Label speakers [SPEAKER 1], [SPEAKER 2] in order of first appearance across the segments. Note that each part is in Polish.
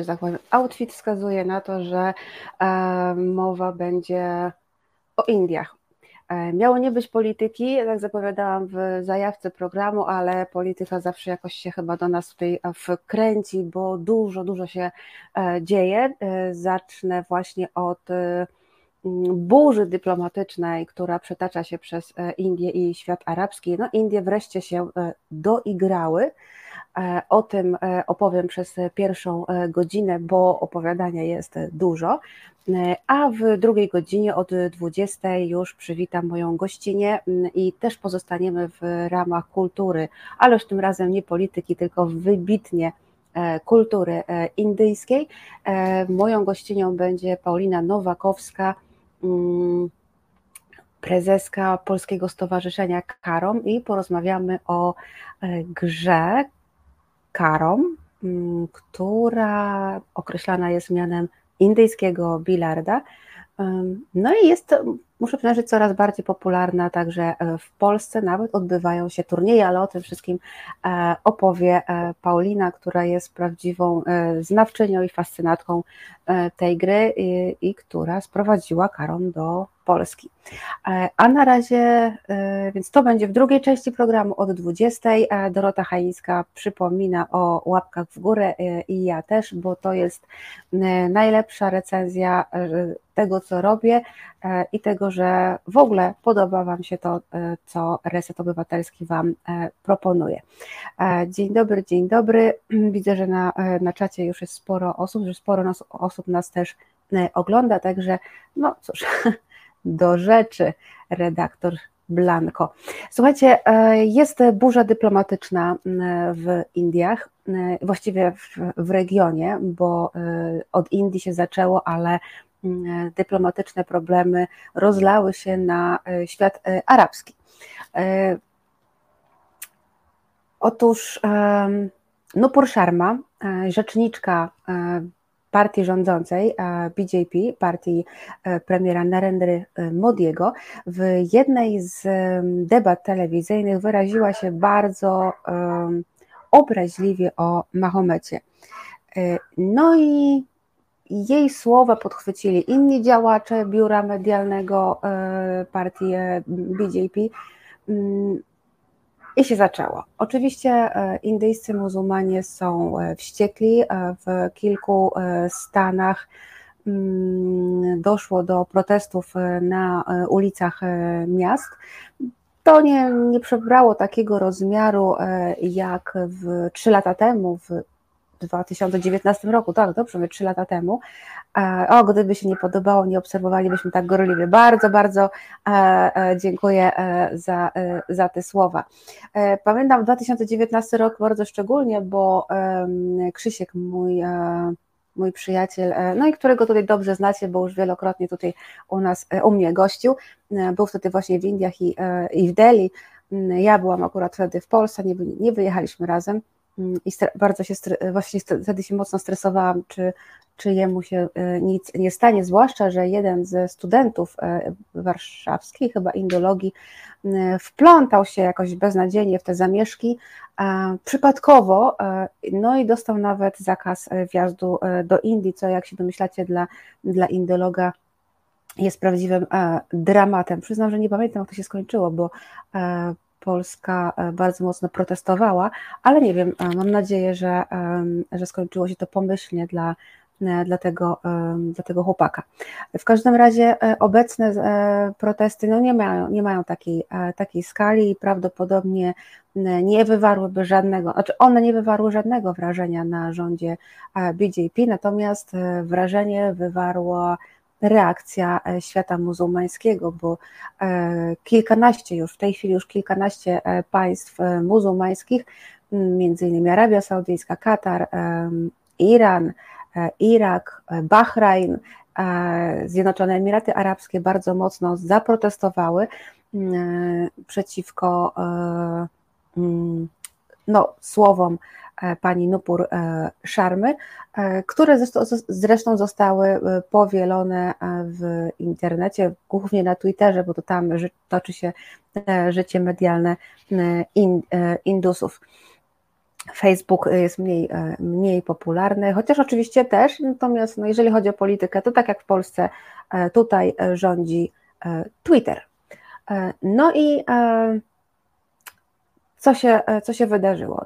[SPEAKER 1] że tak powiem, outfit wskazuje na to, że mowa będzie o Indiach. Miało nie być polityki, jak zapowiadałam w zajawce programu, ale polityka zawsze jakoś się chyba do nas tutaj wkręci, bo dużo, dużo się dzieje. Zacznę właśnie od burzy dyplomatycznej, która przetacza się przez e, Indię i świat arabski. No, Indie wreszcie się e, doigrały. E, o tym opowiem przez pierwszą godzinę, bo opowiadania jest dużo. A w drugiej godzinie od 20 już przywitam moją gościnę i też pozostaniemy w ramach kultury, ale już tym razem nie polityki, tylko wybitnie kultury indyjskiej. Moją gościnią będzie Paulina Nowakowska, Mm, prezeska Polskiego Stowarzyszenia Karom i porozmawiamy o e, grze Karom, mm, która określana jest mianem indyjskiego bilarda. No i jest, muszę przyznać, że coraz bardziej popularna także e, w Polsce, nawet odbywają się turnieje, ale o tym wszystkim e, opowie Paulina, która jest prawdziwą znawczynią i fascynatką tej gry i, i która sprowadziła Karom do Polski. E, a na razie, e, więc to będzie w drugiej części programu od 20. E, Dorota Hańska przypomina o łapkach w górę i ja też, bo to jest najlepsza recenzja tego, co robię i tego, że w ogóle podoba Wam się to, co Reset Obywatelski Wam proponuje. Dzień dobry, dzień dobry. Widzę, że na, na czacie już jest sporo osób, że sporo nas, osób nas też ogląda, także no cóż, do rzeczy, redaktor Blanco. Słuchajcie, e, jest burza dyplomatyczna w Indiach, właściwie w, w regionie, bo e, od Indii się zaczęło, ale dyplomatyczne problemy rozlały się na e, świat arabski. Otóż Nupur Sharma, rzeczniczka partii rządzącej, BJP, partii e, premiera Narendry e, Modiego, w jednej z debat telewizyjnych wyraziła się bardzo obraźliwie o Mahomecie. E, no i jej słowa podchwycili inni działacze biura medialnego partii BJP. I się zaczęło. Oczywiście e, indyjscy muzułmanie są e, wściekli. E, w kilku stanach mm, doszło do protestów na ulicach miast. To nie, nie przybrało takiego rozmiaru jak w trzy lata temu, w 2019 roku, tak, dobrze, my trzy lata temu. O, gdyby się nie podobało, nie obserwowalibyśmy tak gorliwie. Bardzo, bardzo e, e, dziękuję e, za, za te słowa. Pamiętam 2019 rok bardzo szczególnie, bo Krzysiek, mój mój przyjaciel, no i którego tutaj dobrze znacie, bo już wielokrotnie tutaj u nas, u mnie gościł, był wtedy właśnie w Indiach i, i w Delhi. Ja byłam akurat wtedy w Polsce, nie, nie wyjechaliśmy razem Mm, i bardzo się, właśnie wtedy się mocno stresowałam, czy, czy jemu się e, nic nie stanie, zwłaszcza, że jeden ze studentów e, warszawskiej, chyba indologii, wplątał się jakoś beznadziejnie w te zamieszki, przypadkowo, e, no i dostał nawet zakaz wjazdu do Indii, co jak się domyślacie dla, dla indologa jest prawdziwym dramatem. Przyznam, że nie pamiętam, jak to się skończyło, bo Polska e, bardzo mocno protestowała, ale nie wiem, e, mam nadzieję, że, że skończyło się to pomyślnie dla, e, dla, tego, dla tego chłopaka. W każdym razie obecne protesty no nie, mają, nie mają takiej, takiej skali i prawdopodobnie nie wywarłyby żadnego, znaczy one nie wywarły żadnego wrażenia na rządzie BJP, natomiast wrażenie wywarło reakcja e, świata muzułmańskiego, bo e, kilkanaście już, w tej chwili już kilkanaście e, państw muzułmańskich, między innymi Arabia Saudyjska, Katar, Iran, Irak, Bahrajn, Zjednoczone Emiraty Arabskie bardzo mocno zaprotestowały przeciwko no, słowom pani Nupur e, Szarmy, e, które zresztą zostały powielone w internecie, głównie na Twitterze, bo to tam toczy się życie medialne Indusów. Facebook jest mniej, mniej popularny, chociaż oczywiście też, natomiast no jeżeli chodzi o politykę, to tak jak w Polsce, tutaj rządzi Twitter. No i co się, co się wydarzyło?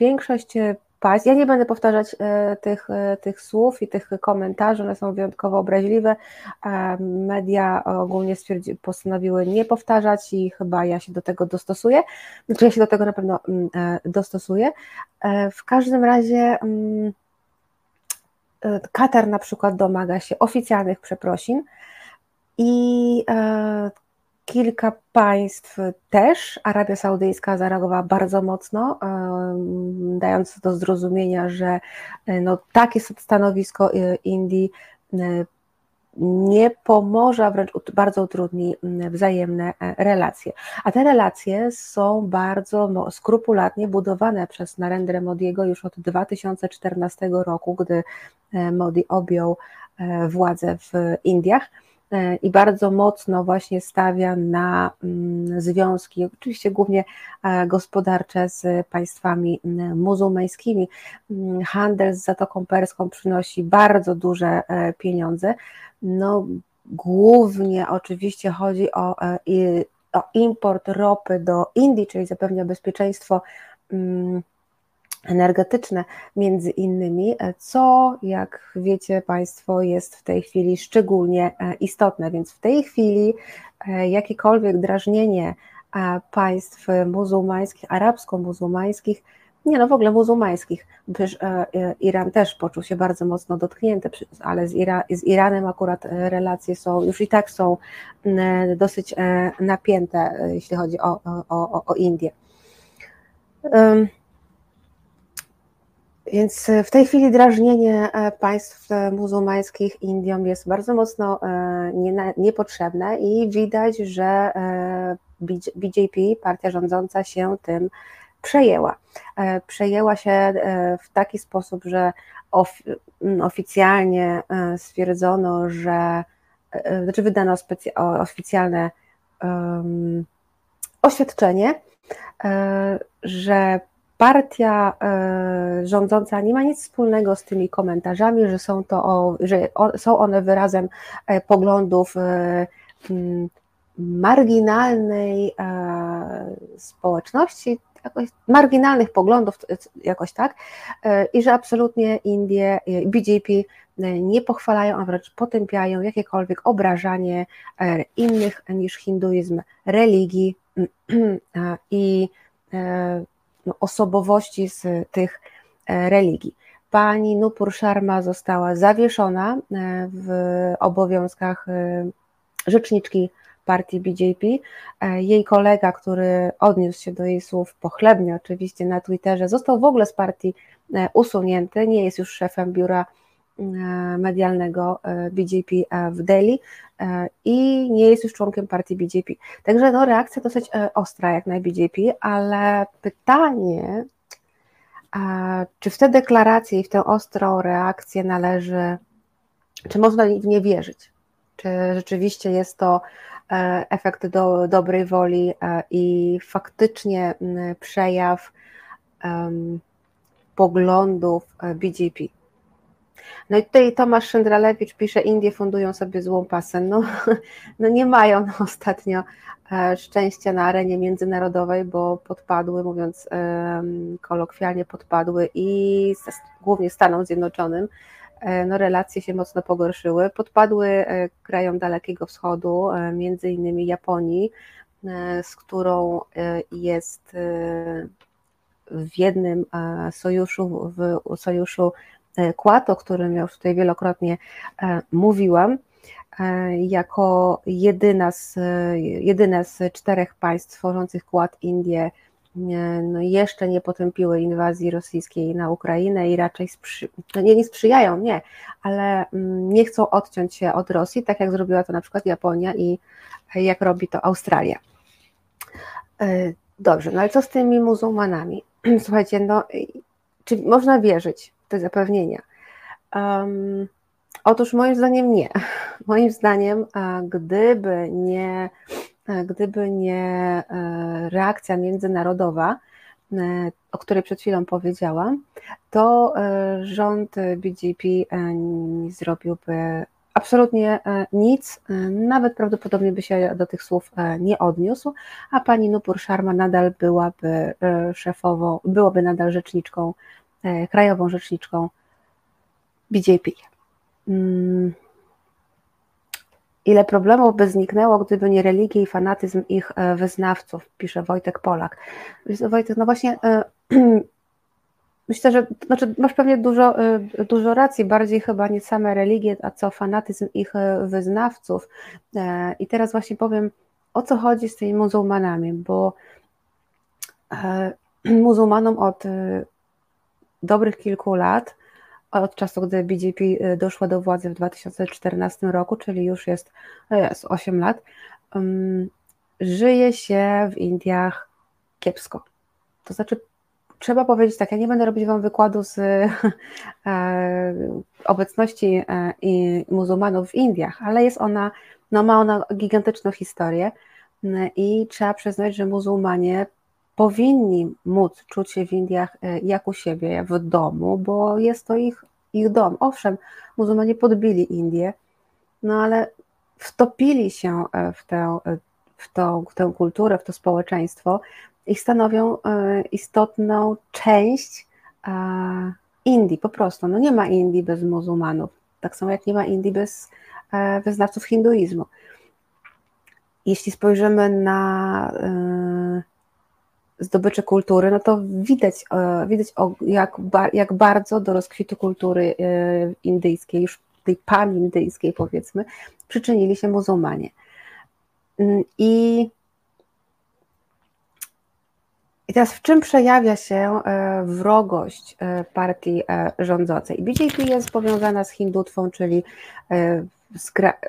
[SPEAKER 1] Większość państw. Ja nie będę powtarzać e, tych, e, tych słów i tych komentarzy, one są wyjątkowo obraźliwe. E, media ogólnie postanowiły nie powtarzać i chyba ja się do tego dostosuję. Znaczy ja się do tego na pewno mm, dostosuję. W każdym razie mm, Katar na przykład domaga się oficjalnych przeprosin i Kilka państw też, Arabia Saudyjska zareagowała bardzo mocno, dając do zrozumienia, że e, no, takie stanowisko e, Indii e, nie pomoże, a wręcz bardzo utrudni wzajemne relacje. A te relacje są bardzo skrupulatnie budowane przez Narendra Modiego już od 2014 roku, gdy Modi objął władzę w Indiach. E, i bardzo mocno właśnie stawia na mm, związki, oczywiście głównie e, gospodarcze z państwami mm, muzułmańskimi. Mm, handel z Zatoką Perską przynosi bardzo duże e, pieniądze. No, głównie oczywiście chodzi o, o import ropy do Indii, czyli zapewnia bezpieczeństwo energetyczne między innymi, co jak wiecie Państwo jest w tej chwili szczególnie e, istotne, więc w tej chwili e, jakiekolwiek drażnienie e, państw muzułmańskich, arabsko-muzułmańskich, nie no w ogóle muzułmańskich, przecież Iran też poczuł się bardzo mocno dotknięty, ale z, Ira, z Iranem akurat relacje są, już i tak są dosyć napięte, jeśli chodzi o, o, o Indię. Więc e, w tej chwili drażnienie e, państw e, muzułmańskich Indią jest bardzo mocno niepotrzebne i widać, że BJP, partia rządząca, się tym przejęła. Przejęła się w taki sposób, że oficjalnie stwierdzono, że znaczy wydano oficjalne oświadczenie, że partia e, rządząca nie ma nic wspólnego z tymi komentarzami, że są, to, że są one wyrazem e, poglądów e, marginalnej społeczności, jakoś, marginalnych poglądów, jakoś tak, i że absolutnie Indie, BJP nie pochwalają, a wręcz potępiają jakiekolwiek obrażanie innych niż hinduizm religii i osobowości z tych e, religii. Pani Nupur Sharma została zawieszona e, w obowiązkach e, rzeczniczki partii BJP. Jej kolega, który odniósł się do jej słów pochlebnie oczywiście na Twitterze, został w ogóle z partii usunięty, nie jest już szefem biura E, medialnego e, BJP e, w Delhi i nie jest już członkiem partii BJP. Także no, reakcja dosyć ostra jak na BJP, ale pytanie, czy w te deklaracje i w tę ostrą reakcję należy, czy można w nie wierzyć? Czy rzeczywiście jest to efekt do, dobrej woli i faktycznie przejaw um, poglądów BJP? No i tutaj Tomasz Szyndralewicz pisze, Indie fundują sobie złą pasę. No, no nie mają ostatnio e, szczęścia na arenie międzynarodowej, bo podpadły, mówiąc kolokwialnie, podpadły i głównie Stanom Zjednoczonym. E, no, relacje się mocno pogorszyły. Podpadły e, krajom Dalekiego Wschodu, między innymi Japonii, z którą jest w jednym sojuszu, w sojuszu kład, o którym już tutaj wielokrotnie e, mówiłam, e, jako jedyna z, jedyne z czterech państw tworzących Kład Indie no jeszcze nie potępiły inwazji rosyjskiej na Ukrainę i raczej sprzy, no nie, nie sprzyjają, nie, ale mm, nie chcą odciąć się od Rosji, tak jak zrobiła to na przykład Japonia i jak robi to Australia. Dobrze, no ale co z tymi muzułmanami? Słuchajcie, no, czy można wierzyć te zapewnienia? Um, otóż moim zdaniem nie. Moim zdaniem, gdyby nie, gdyby nie e, reakcja międzynarodowa, o której przed chwilą powiedziałam, to rząd BGP nie zrobiłby absolutnie nic, nawet prawdopodobnie by się do tych słów nie odniósł, a pani Nupur Sharma nadal byłaby szefową, byłaby nadal rzeczniczką, krajową rzeczniczką BJP. Mm. Ile problemów by zniknęło, gdyby nie religia i fanatyzm ich e, wyznawców, pisze Wojtek Polak. Wojtek, no właśnie, e, myślę, że znaczy masz pewnie dużo, e, dużo racji, bardziej chyba nie same religie, a co fanatyzm ich wyznawców. I teraz właśnie powiem, o co chodzi z tymi muzułmanami, bo muzułmanom od dobrych kilku lat od czasu, gdy BJP y, doszła do władzy w 2014 roku, czyli już jest, jest 8 lat, um, żyje się w Indiach kiepsko. To znaczy, trzeba powiedzieć tak, ja nie będę robić Wam wykładu z e, obecności e, muzułmanów w Indiach, ale jest ona, no ma ona gigantyczną historię i trzeba przyznać, że muzułmanie powinni móc czuć się w Indiach e, jak u siebie, w domu, bo jest to ich, ich dom. Owszem, muzułmanie podbili Indię, no ale wtopili się e, w tę, e, w, tą, w tę kulturę, w to społeczeństwo i stanowią istotną część Indii, po prostu. No nie ma Indii bez muzułmanów, tak samo jak nie ma Indii bez wyznawców hinduizmu. Jeśli spojrzymy na zdobycze kultury, no to widać, e, widać jak, jak bardzo do rozkwitu kultury e, indyjskiej, już tej pan-indyjskiej powiedzmy, przyczynili się muzułmanie. Mm, I, I teraz w czym przejawia się e, wrogość partii rządzącej? BJP jest powiązana z hindutwą, czyli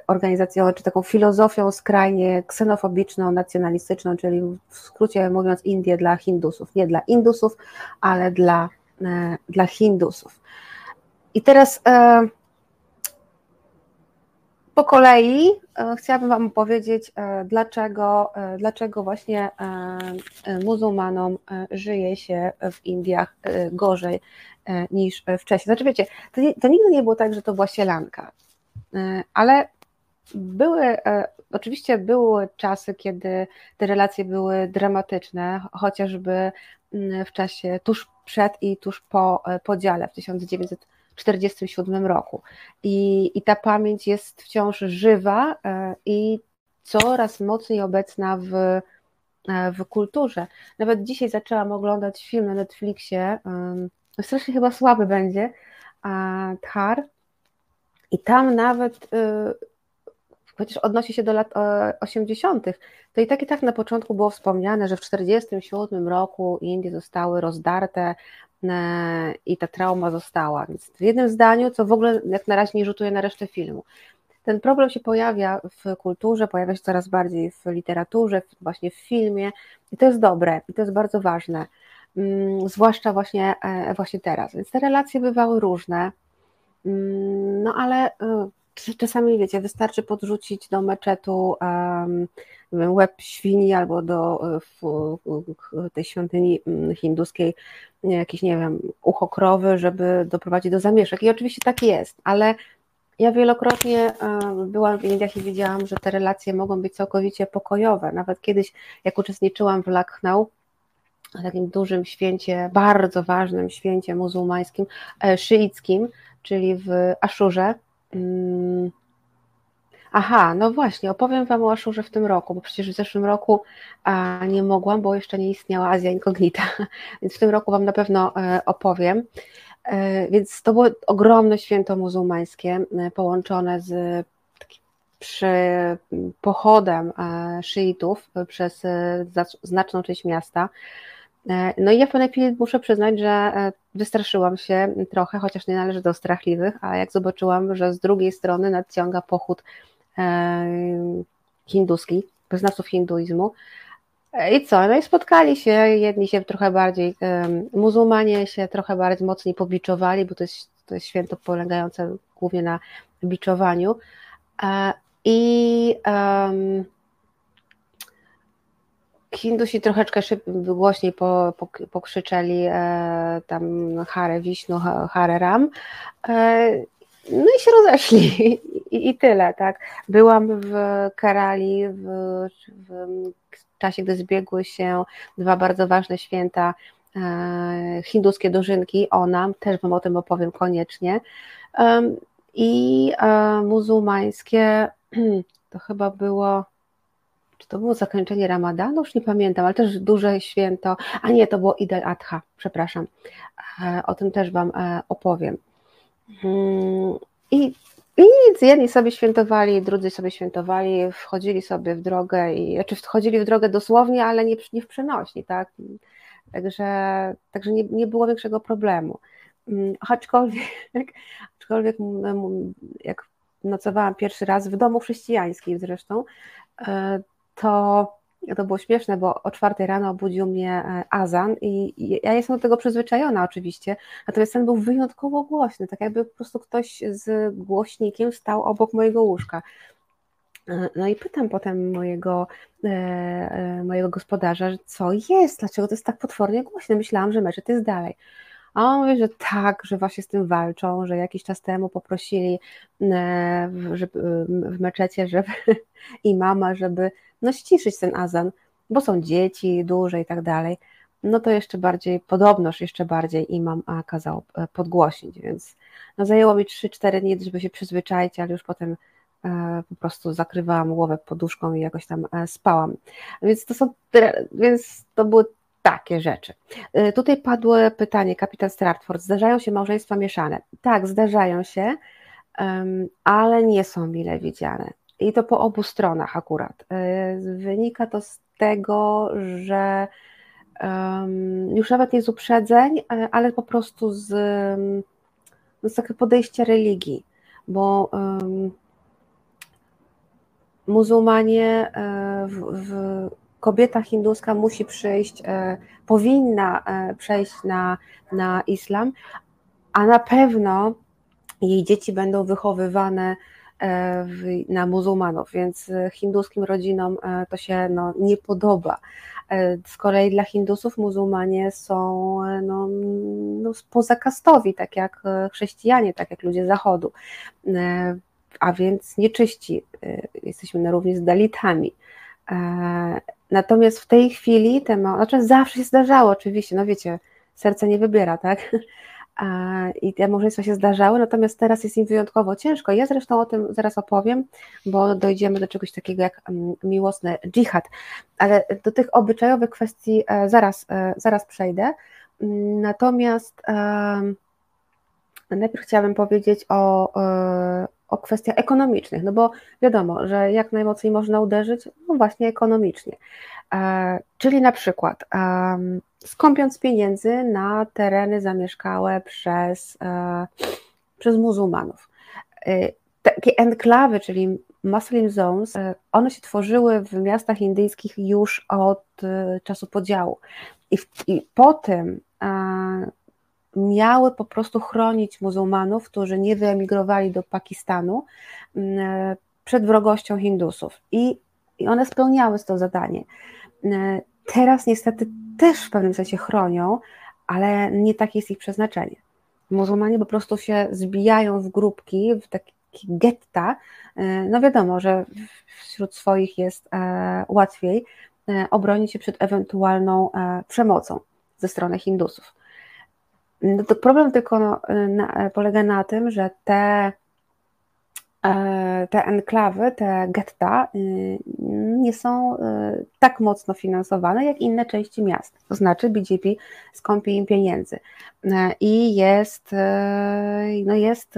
[SPEAKER 1] organizacją, czy taką filozofią skrajnie ksenofobiczną, nacjonalistyczną, czyli w skrócie mówiąc Indie dla Hindusów. Nie dla Indusów, ale dla, e, dla Hindusów. I teraz e, po kolei e, chciałabym Wam powiedzieć, dlaczego, dlaczego właśnie muzułmanom żyje się w Indiach gorzej niż wcześniej. Znaczy wiecie, to, to nigdy nie było tak, że to była sielanka. E, ale były, e, oczywiście były czasy, kiedy te relacje były dramatyczne, chociażby mm, w czasie tuż przed i tuż po e, podziale w 1947 roku. I, i ta pamięć jest wciąż żywa i coraz mocniej obecna w, w kulturze. Nawet dzisiaj zaczęłam oglądać film na Netflixie, strasznie chyba słaby będzie, Thar, i tam nawet, y, chociaż odnosi się do lat 80., to i tak i tak na początku było wspomniane, że w 1947 roku Indie zostały rozdarte e, i ta trauma została. Więc w jednym zdaniu, co w ogóle jak na razie nie rzutuje na resztę filmu. Ten problem się pojawia w kulturze, pojawia się coraz bardziej w literaturze, właśnie w filmie i to jest dobre i to jest bardzo ważne, mm, zwłaszcza właśnie, e, właśnie teraz. Więc te relacje bywały różne. Mm, no ale y, czasami wiecie, wystarczy podrzucić do meczetu łeb świni albo do y, w tej świątyni mm, hinduskiej jakiś, nie wiem, ucho krowy, żeby doprowadzić do zamieszek. I oczywiście tak jest, ale ja wielokrotnie byłam w Indiach i widziałam, że te relacje mogą być całkowicie pokojowe. Nawet kiedyś, jak uczestniczyłam w Lucknow, takim dużym święcie, bardzo ważnym święcie muzułmańskim, e, szyickim, czyli w Aszurze. Mm. Aha, no właśnie, opowiem Wam o Aszurze w tym roku, bo przecież w zeszłym roku nie mogłam, bo jeszcze nie istniała Azja Incognita, więc w tym roku Wam na pewno e, opowiem. E, więc to było ogromne święto muzułmańskie, e, połączone z przy pochodem szyitów przez znaczną część miasta. E, no i ja w pewnej chwili muszę przyznać, że e, wystraszyłam się trochę, chociaż nie należy do strachliwych, a jak zobaczyłam, że z drugiej strony nadciąga pochód e, hinduski, wyznawców hinduizmu, i co? No i spotkali się, jedni się trochę bardziej, muzułmanie się trochę bardziej mocniej pobiczowali, bo to jest, to jest święto polegające głównie na biczowaniu. I um, Hindusi troszeczkę szyb, głośniej po, po, pokrzyczeli e, tam Hare Wiśnu, Hare Ram. E, no i się rozeszli I, i, tyle, tak. Byłam w Kerali w, w czasie, gdy zbiegły się dwa bardzo ważne święta e, hinduskie dożynki, Onam, też Wam o tym opowiem koniecznie, i e, muzułmańskie, to chyba było czy to było zakończenie Ramadanu, już nie pamiętam, ale też duże święto, a nie, to było Eid al-Adha, przepraszam, e, o tym też Wam e, opowiem. Mm, I, I nic, jedni sobie świętowali, drudzy sobie świętowali, wchodzili sobie w drogę, i, znaczy wchodzili w drogę dosłownie, ale nie, nie w przenośni, tak? Także, także nie, nie było większego problemu. Mm, aczkolwiek, aczkolwiek jak nocowałam pierwszy raz w domu chrześcijańskim zresztą, e, to to było śmieszne, bo o czwartej rano obudził mnie e, Azan i, ja jestem do tego przyzwyczajona oczywiście, natomiast ten był wyjątkowo głośny, tak jakby po prostu ktoś z głośnikiem stał obok mojego łóżka. E, no i pytam potem mojego, e, mojego gospodarza, co jest, dlaczego to jest tak potwornie głośne, myślałam, że meczet jest dalej. A on mówi, że tak, że właśnie z tym walczą, że jakiś czas temu poprosili żeby, w meczecie, żeby i mama, żeby no ściszyć ten azan, bo są dzieci duże i tak dalej, no to jeszcze bardziej, podobnoż jeszcze bardziej imam kazał e, podgłosić, więc no zajęło mi 3-4 dni, żeby się przyzwyczaić, ale już potem e, po prostu zakrywałam głowę poduszką i jakoś tam e, spałam. Więc to są, więc to były takie rzeczy. Tutaj padło pytanie, kapitan Stratford, zdarzają się małżeństwa mieszane? Tak, zdarzają się, ale nie są mile widziane. I to po obu stronach akurat. Y, wynika to z tego, że już nawet nie z uprzedzeń, y, ale po prostu z, no z takiego podejścia religii, bo muzułmanie, w, w, kobieta hinduska musi przyjść, powinna przejść na, na islam, a na pewno jej dzieci będą wychowywane E, na muzułmanów, więc e, hinduskim rodzinom e, to się no, nie podoba. Z kolei dla Hindusów muzułmanie są no, no, pozakastowi, tak jak chrześcijanie, tak jak ludzie zachodu, a więc nieczyści. Jesteśmy na równi z Dalitami. Natomiast w tej chwili, temat, znaczy zawsze się zdarzało oczywiście, no wiecie, serce nie wybiera, tak? i te małżeństwa się zdarzały, natomiast teraz jest im wyjątkowo ciężko. Ja zresztą o tym zaraz opowiem, bo dojdziemy do czegoś takiego jak mm, miłosny dżihad, ale do tych obyczajowych kwestii e, zaraz, e, zaraz przejdę. Natomiast najpierw chciałabym powiedzieć o, e, o kwestiach ekonomicznych, no bo wiadomo, że jak najmocniej można uderzyć, no właśnie ekonomicznie. Czyli na przykład skąpiąc pieniędzy na tereny zamieszkałe przez, e, przez muzułmanów. E, takie enklawy, czyli Muslim Zones, e, one się tworzyły w miastach indyjskich już od czasu podziału. I, i po tym miały po prostu chronić muzułmanów, którzy nie wyemigrowali do Pakistanu przed wrogością Hindusów. I, i one spełniały to zadanie. Teraz niestety też w pewnym sensie chronią, ale nie takie jest ich przeznaczenie. Muzułmanie po prostu się zbijają w grupki, w takie getta. E, no wiadomo, że wśród swoich jest e, łatwiej e, obronić się przed ewentualną przemocą ze strony Hindusów. No to problem tylko no, na, polega na tym, że te E, te enklawy, te getta y, nie są y, tak mocno finansowane jak inne części miast. To znaczy BGP skąpi im pieniędzy e, i jest, e, no jest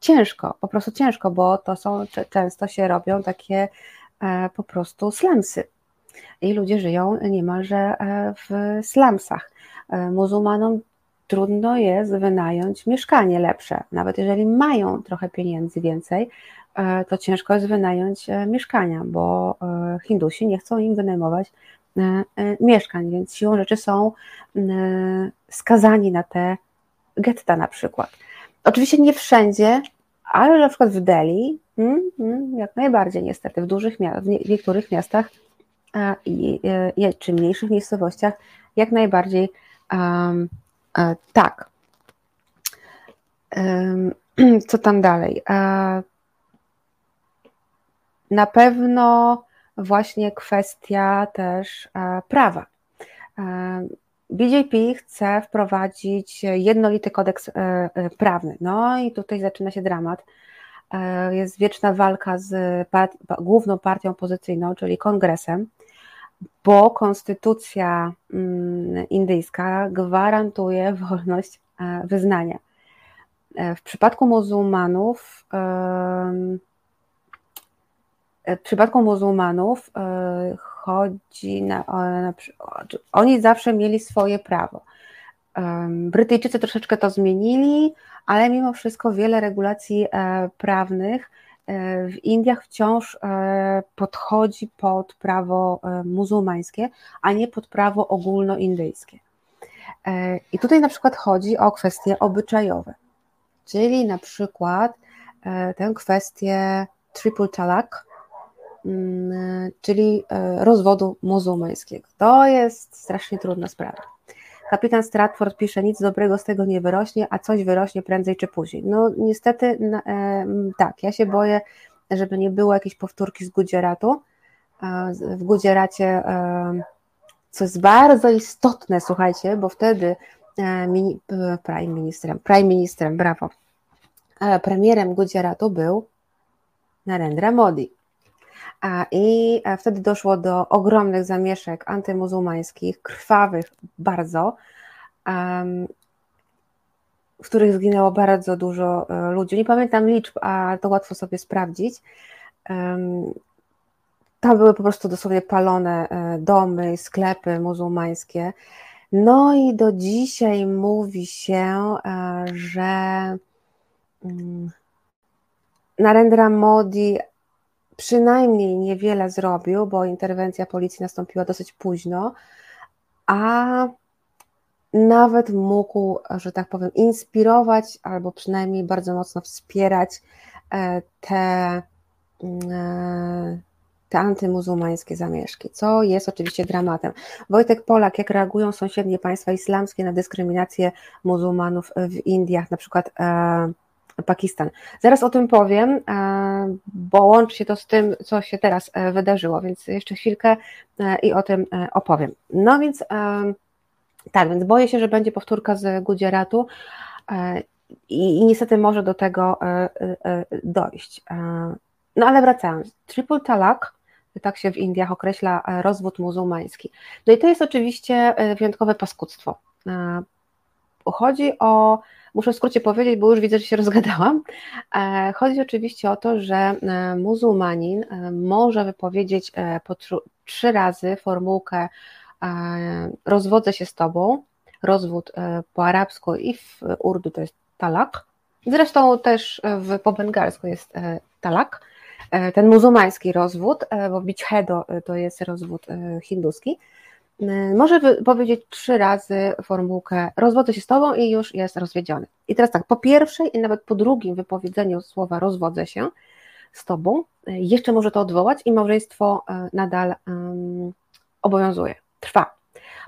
[SPEAKER 1] ciężko, po prostu ciężko, bo to są, często się robią takie po prostu slumsy i ludzie żyją niemalże w slumsach. Muzułmanom trudno jest wynająć mieszkanie lepsze. Nawet jeżeli mają trochę pieniędzy więcej, e, to ciężko jest wynająć e, mieszkania, bo e, Hindusi nie chcą im wynajmować mieszkań, więc siłą rzeczy są skazani na te getta na przykład. Oczywiście nie wszędzie, ale na przykład w Delhi, mm, mm, jak najbardziej niestety, w dużych w niektórych miastach czy mniejszych miejscowościach, jak najbardziej tak. Um, co tam dalej? Na pewno właśnie kwestia też prawa. BJP chce wprowadzić jednolity kodeks e, e, prawny. No i tutaj zaczyna się dramat. E, jest wieczna walka z part główną partią opozycyjną, czyli kongresem, bo konstytucja mm, indyjska gwarantuje wolność wyznania. W przypadku muzułmanów w przypadku muzułmanów chodzi na, na, oni zawsze mieli swoje prawo. Brytyjczycy troszeczkę to zmienili, ale mimo wszystko wiele regulacji e, prawnych e, w Indiach wciąż e, podchodzi pod prawo muzułmańskie, a nie pod prawo ogólnoindyjskie. I tutaj na przykład chodzi o kwestie obyczajowe, czyli na przykład tę kwestię triple talak, Mm, czyli e, rozwodu muzułmańskiego. To jest strasznie trudna sprawa. Kapitan Stratford pisze, nic dobrego z tego nie wyrośnie, a coś wyrośnie prędzej czy później. No niestety e, tak, ja się boję, żeby nie było jakiejś powtórki z Gudzieratu. E, w Gudzieracie, co jest bardzo istotne, słuchajcie, bo wtedy mini, prime ministrem, prime ministrem, brawo, premierem Gudzieratu był Narendra Modi. I e, wtedy doszło do ogromnych zamieszek antymuzułmańskich, krwawych bardzo, w których zginęło bardzo dużo e, ludzi. Nie pamiętam liczb, a to łatwo sobie sprawdzić. Tam były po prostu dosłownie palone e, domy, sklepy muzułmańskie. No i do dzisiaj mówi się, że mm, Narendra Modi przynajmniej niewiele zrobił, bo interwencja policji nastąpiła dosyć późno, a nawet mógł, że tak powiem, inspirować albo przynajmniej bardzo mocno wspierać e, te, mm, e, te antymuzułmańskie zamieszki, co jest oczywiście dramatem. Wojtek Polak, jak reagują sąsiednie państwa islamskie na dyskryminację muzułmanów w Indiach, na przykład e, Pakistan. Zaraz o tym powiem, e, bo łączy się to z tym, co się teraz e, wydarzyło, więc jeszcze chwilkę e, i o tym opowiem. No więc tak, więc boję się, że będzie powtórka z Gudzieratu i, i niestety może do tego dojść. No ale wracając, triple talak, tak się w Indiach określa rozwód muzułmański. No i to jest oczywiście wyjątkowe paskudztwo. Chodzi o Muszę w skrócie powiedzieć, bo już widzę, że się rozgadałam. E, chodzi oczywiście o to, że e, muzułmanin e, może wypowiedzieć po trzy razy formułkę rozwodzę się z tobą, rozwód po arabsku i w urdu to jest talak. Zresztą też w, po bengalsku jest talak, ten muzułmański rozwód, bo bichhedo to jest rozwód hinduski. Y, może powiedzieć trzy razy formułkę rozwodzę się z tobą i już jest rozwiedziony. I teraz tak, po pierwszej i nawet po drugim wypowiedzeniu słowa rozwodzę się z tobą, y, jeszcze może to odwołać i małżeństwo y, nadal um, obowiązuje, trwa.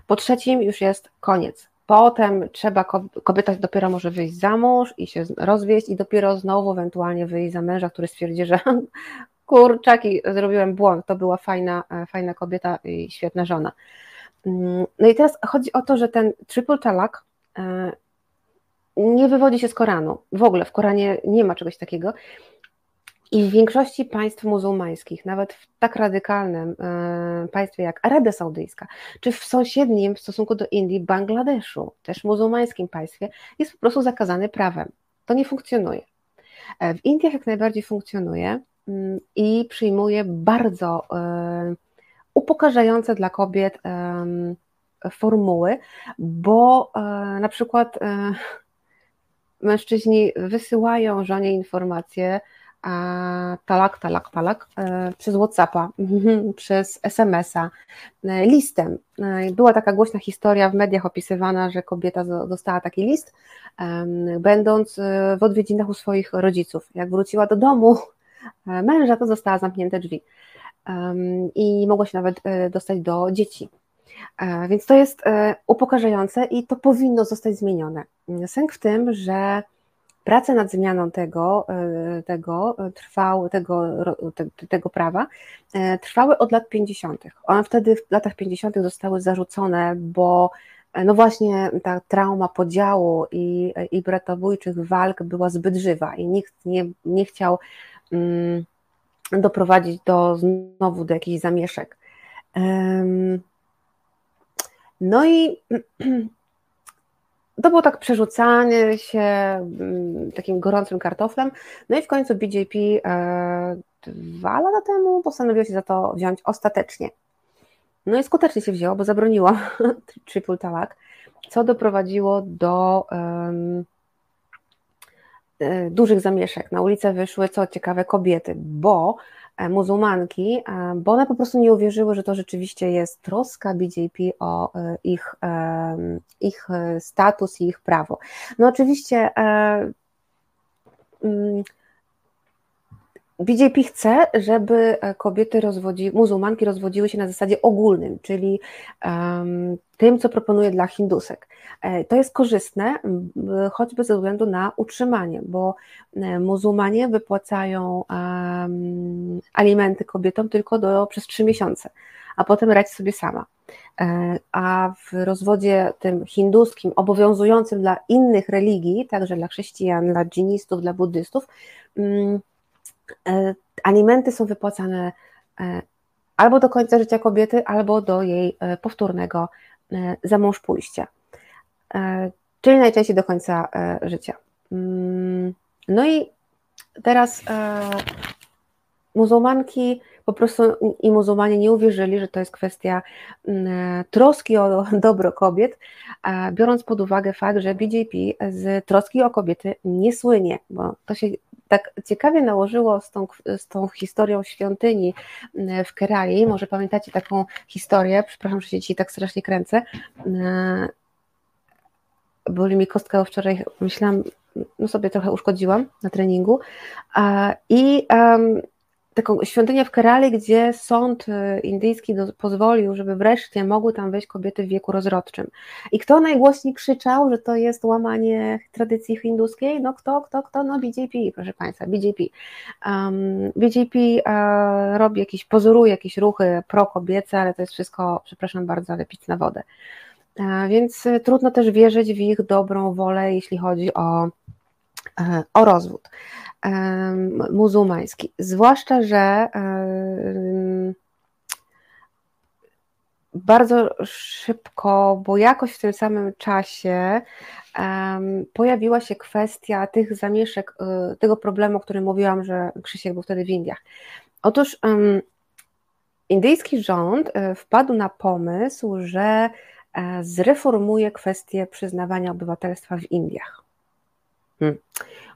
[SPEAKER 1] Po trzecim już jest koniec. Potem trzeba, kobieta dopiero może wyjść za mąż i się rozwieść i dopiero znowu ewentualnie wyjść za męża, który stwierdzi, że kurczaki, zrobiłem błąd, to była fajna, e, fajna kobieta i świetna żona. Mm, no i teraz chodzi o to, że ten triple talak e, nie wywodzi się z Koranu. W ogóle w Koranie nie ma czegoś takiego. I w większości państw muzułmańskich, nawet w tak radykalnym e, państwie jak Arabia Saudyjska, czy w sąsiednim w stosunku do Indii, Bangladeszu, też muzułmańskim państwie, jest po prostu zakazany prawem. To nie funkcjonuje. E, w Indiach jak najbardziej funkcjonuje mm, i przyjmuje bardzo upokarzające dla kobiet formuły, bo e, na przykład e, mężczyźni wysyłają żonie informacje talak, talak, talak e, przez Whatsappa, przez SMS-a, listem. Była taka głośna historia w mediach opisywana, że kobieta dostała taki list, będąc w odwiedzinach u swoich rodziców. Jak wróciła do domu męża, to została zamknięte drzwi. I mogło się nawet dostać do dzieci. Więc to jest upokarzające i to powinno zostać zmienione. Sęk w tym, że prace nad zmianą tego, e, tego, trwał, tego, tego prawa e, trwały od lat 50. One wtedy w latach 50. zostały zarzucone, bo e, no właśnie ta trauma podziału i, i bratobójczych walk była zbyt żywa i nikt nie, nie chciał mm, doprowadzić do znowu do jakichś zamieszek. No i to było tak przerzucanie się mm, takim gorącym kartoflem. No i w końcu BJP e, dwa lata temu postanowiło się za to wziąć ostatecznie. No i skutecznie się wzięło, bo zabroniło triple talak, co doprowadziło do um, dużych zamieszek. Na ulicę wyszły, co ciekawe, kobiety, bo E, muzułmanki, e, bo one po prostu nie uwierzyły, że to rzeczywiście jest troska BJP o e, ich, ich status i ich prawo. No oczywiście mm, BJP chce, żeby kobiety rozwodzi, muzułmanki rozwodziły się na zasadzie ogólnym, czyli um, tym, co proponuje dla hindusek. E, to jest korzystne, choćby ze względu na utrzymanie, bo e, muzułmanie wypłacają um, alimenty kobietom tylko do, przez trzy miesiące, a potem radź sobie sama. E, a w rozwodzie tym hinduskim, obowiązującym dla innych religii, także dla chrześcijan, dla dżinistów, dla buddystów, um, E, alimenty są wypłacane e, albo do końca życia kobiety, albo do jej e, powtórnego zamąż pójścia. Czyli najczęściej do końca życia. Mm, no i teraz muzułmanki po prostu i muzułmanie nie uwierzyli, że to jest kwestia mm, troski o dobro kobiet, biorąc pod uwagę fakt, że BJP z troski o kobiety nie słynie, bo to się tak ciekawie nałożyło z tą, z tą historią świątyni mm, w Kerali. Może pamiętacie taką historię, przepraszam, że się dzisiaj tak strasznie kręcę. Mm, boli mi kostka, wczoraj myślałam, no sobie trochę uszkodziłam na treningu. I um, taką świątynię w Kerali, gdzie sąd e, indyjski do, pozwolił, żeby wreszcie mogły tam wejść kobiety w wieku rozrodczym. I kto najgłośniej krzyczał, że to jest łamanie tradycji hinduskiej? No kto, kto, kto? No BJP, proszę Państwa, BJP. Um, BJP uh, robi jakieś, pozoruje jakieś ruchy pro-kobiece, ale to jest wszystko, przepraszam bardzo, ale pić na wodę. Uh, więc uh, trudno też wierzyć w ich dobrą wolę, jeśli chodzi o, o rozwód muzułmański. Zwłaszcza, że bardzo szybko, bo jakoś w tym samym czasie pojawiła się kwestia tych zamieszek, e, tego problemu, o którym mówiłam, że Krzysiek był wtedy w Indiach. Otóż indyjski rząd e, wpadł na pomysł, że e, zreformuje kwestię przyznawania obywatelstwa w Indiach. Hmm.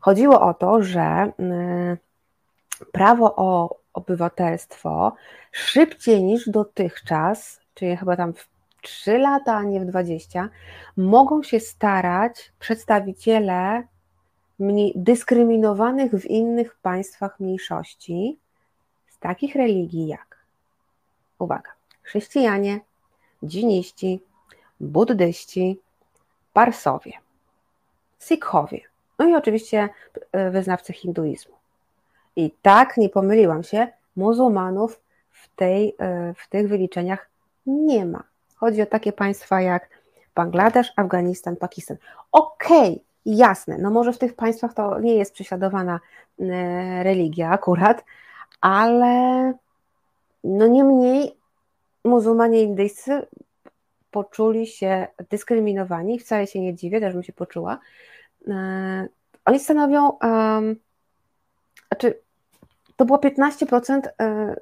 [SPEAKER 1] Chodziło o to, że y, prawo o obywatelstwo szybciej niż dotychczas, czyli chyba tam w 3 lata, a nie w 20, mogą się starać przedstawiciele dyskryminowanych w innych państwach mniejszości z takich religii jak, uwaga, chrześcijanie, dżiniści, buddyści, parsowie, sikhowie, no i oczywiście e, wyznawcy hinduizmu. I tak, nie pomyliłam się, muzułmanów w, tej, e, w tych wyliczeniach nie ma. Chodzi o takie państwa jak Bangladesz, Afganistan, Pakistan. Okej, okay, jasne, no może w tych państwach to nie jest prześladowana e, religia akurat, ale no niemniej muzułmanie indyjscy poczuli się dyskryminowani, wcale się nie dziwię, też bym się poczuła, oni stanowią, znaczy to było 15% e,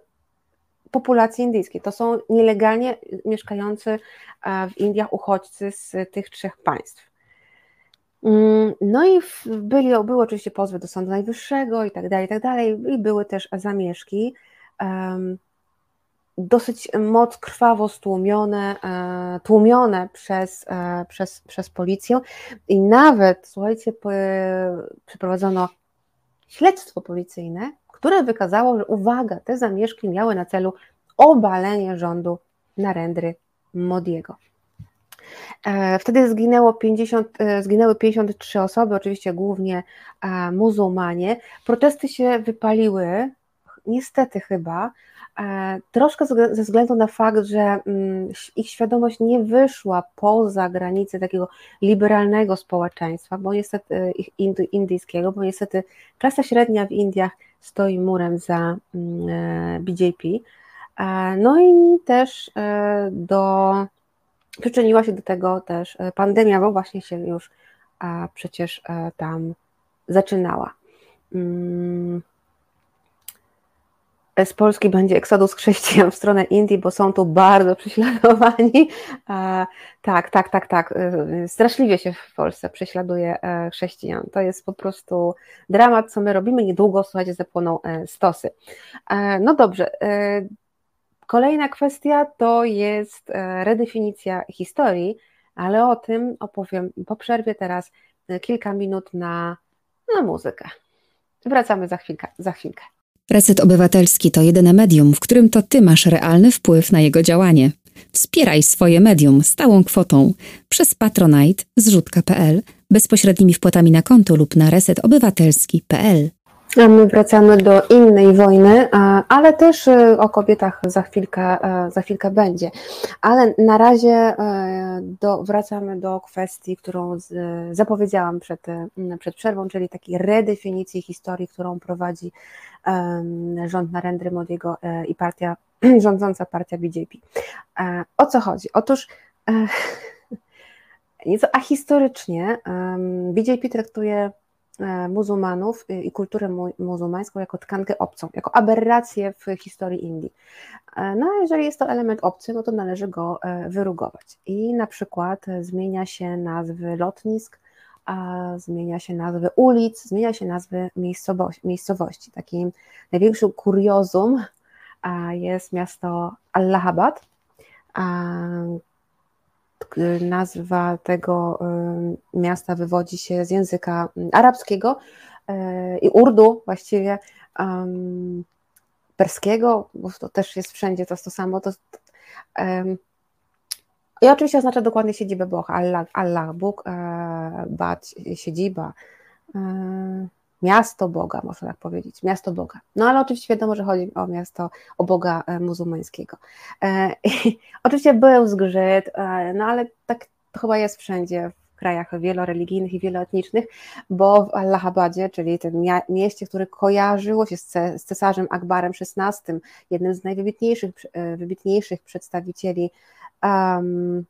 [SPEAKER 1] populacji indyjskiej. To są nielegalnie mieszkający e, w Indiach uchodźcy z tych trzech państw. Mm, no i byli, były oczywiście pozwy do Sądu Najwyższego i tak dalej, i tak dalej, i były też zamieszki. Dosyć moc krwawo stłumione, e, tłumione przez, e, przez, przez policję i nawet, słuchajcie, przeprowadzono śledztwo policyjne, które wykazało, że uwaga, te zamieszki miały na celu obalenie rządu Narendry Modiego. E, wtedy zginęło 50, e, zginęły 53 osoby, oczywiście głównie e, muzułmanie. Protesty się wypaliły, niestety chyba, troszkę ze względu na fakt, że mm, ich świadomość nie wyszła poza granice takiego liberalnego społeczeństwa, bo niestety indyjskiego, bo niestety klasa średnia w Indiach stoi murem za mm, BJP. No i też do Przyczyniła się do tego też e, pandemia, bo właśnie się już przecież e, tam zaczynała. Z Polski będzie eksodus chrześcijan w stronę Indii, bo są tu bardzo prześladowani. Tak, tak, tak, tak. E, straszliwie się w Polsce prześladuje chrześcijan. To jest po prostu dramat, co my robimy. Niedługo, słuchajcie, zapłoną stosy. No dobrze, Kolejna kwestia to jest e, redefinicja historii, ale o tym opowiem po przerwie teraz e, kilka minut na, na muzykę. Wracamy za chwilkę, za chwilkę.
[SPEAKER 2] Reset Obywatelski to jedyne medium, w którym to ty masz realny wpływ na jego działanie. Wspieraj swoje medium stałą kwotą przez Patronite zrzutka.pl, bezpośrednimi wpłatami na konto lub na resetobywatelski.pl.
[SPEAKER 1] A my wracamy do innej wojny, ale też y, o kobietach za chwilkę, e, za chwilkę będzie. Ale na razie e, do, wracamy do kwestii, którą zapowiedziałam przed, przed przerwą, czyli takiej redefinicji historii, którą prowadzi rząd Narendry Modiego e, i partia, rządząca partia BJP. O co chodzi? Otóż nieco ahistorycznie BJP traktuje E, muzułmanów i kulturę muzułmańską jako tkankę obcą, jako aberrację w historii Indii. E, no a jeżeli jest to element obcy, no to należy go e, wyrugować. I na przykład zmienia się nazwy lotnisk, zmienia się nazwy ulic, zmienia się nazwy miejscowości. Takim największym kuriozum jest miasto Allahabad, nazwa tego y, miasta wywodzi się z języka mm, arabskiego y, i urdu właściwie perskiego, bo to też jest wszędzie to, to samo. To, i oczywiście oznacza dokładnie siedzibę Boga, Allah, Allah Bóg, e, Bad, siedziba. E, miasto Boga, można tak powiedzieć, miasto Boga. No ale oczywiście wiadomo, że chodzi o miasto, o Boga e, muzułmańskiego. E, oczywiście był zgrzyt, e, no ale tak chyba jest wszędzie w krajach wieloreligijnych i wieloetnicznych, bo w Allahabadzie, czyli tym mieście, które kojarzyło się z, z cesarzem Akbarem XVI, jednym z najwybitniejszych wybitniejszych przedstawicieli um,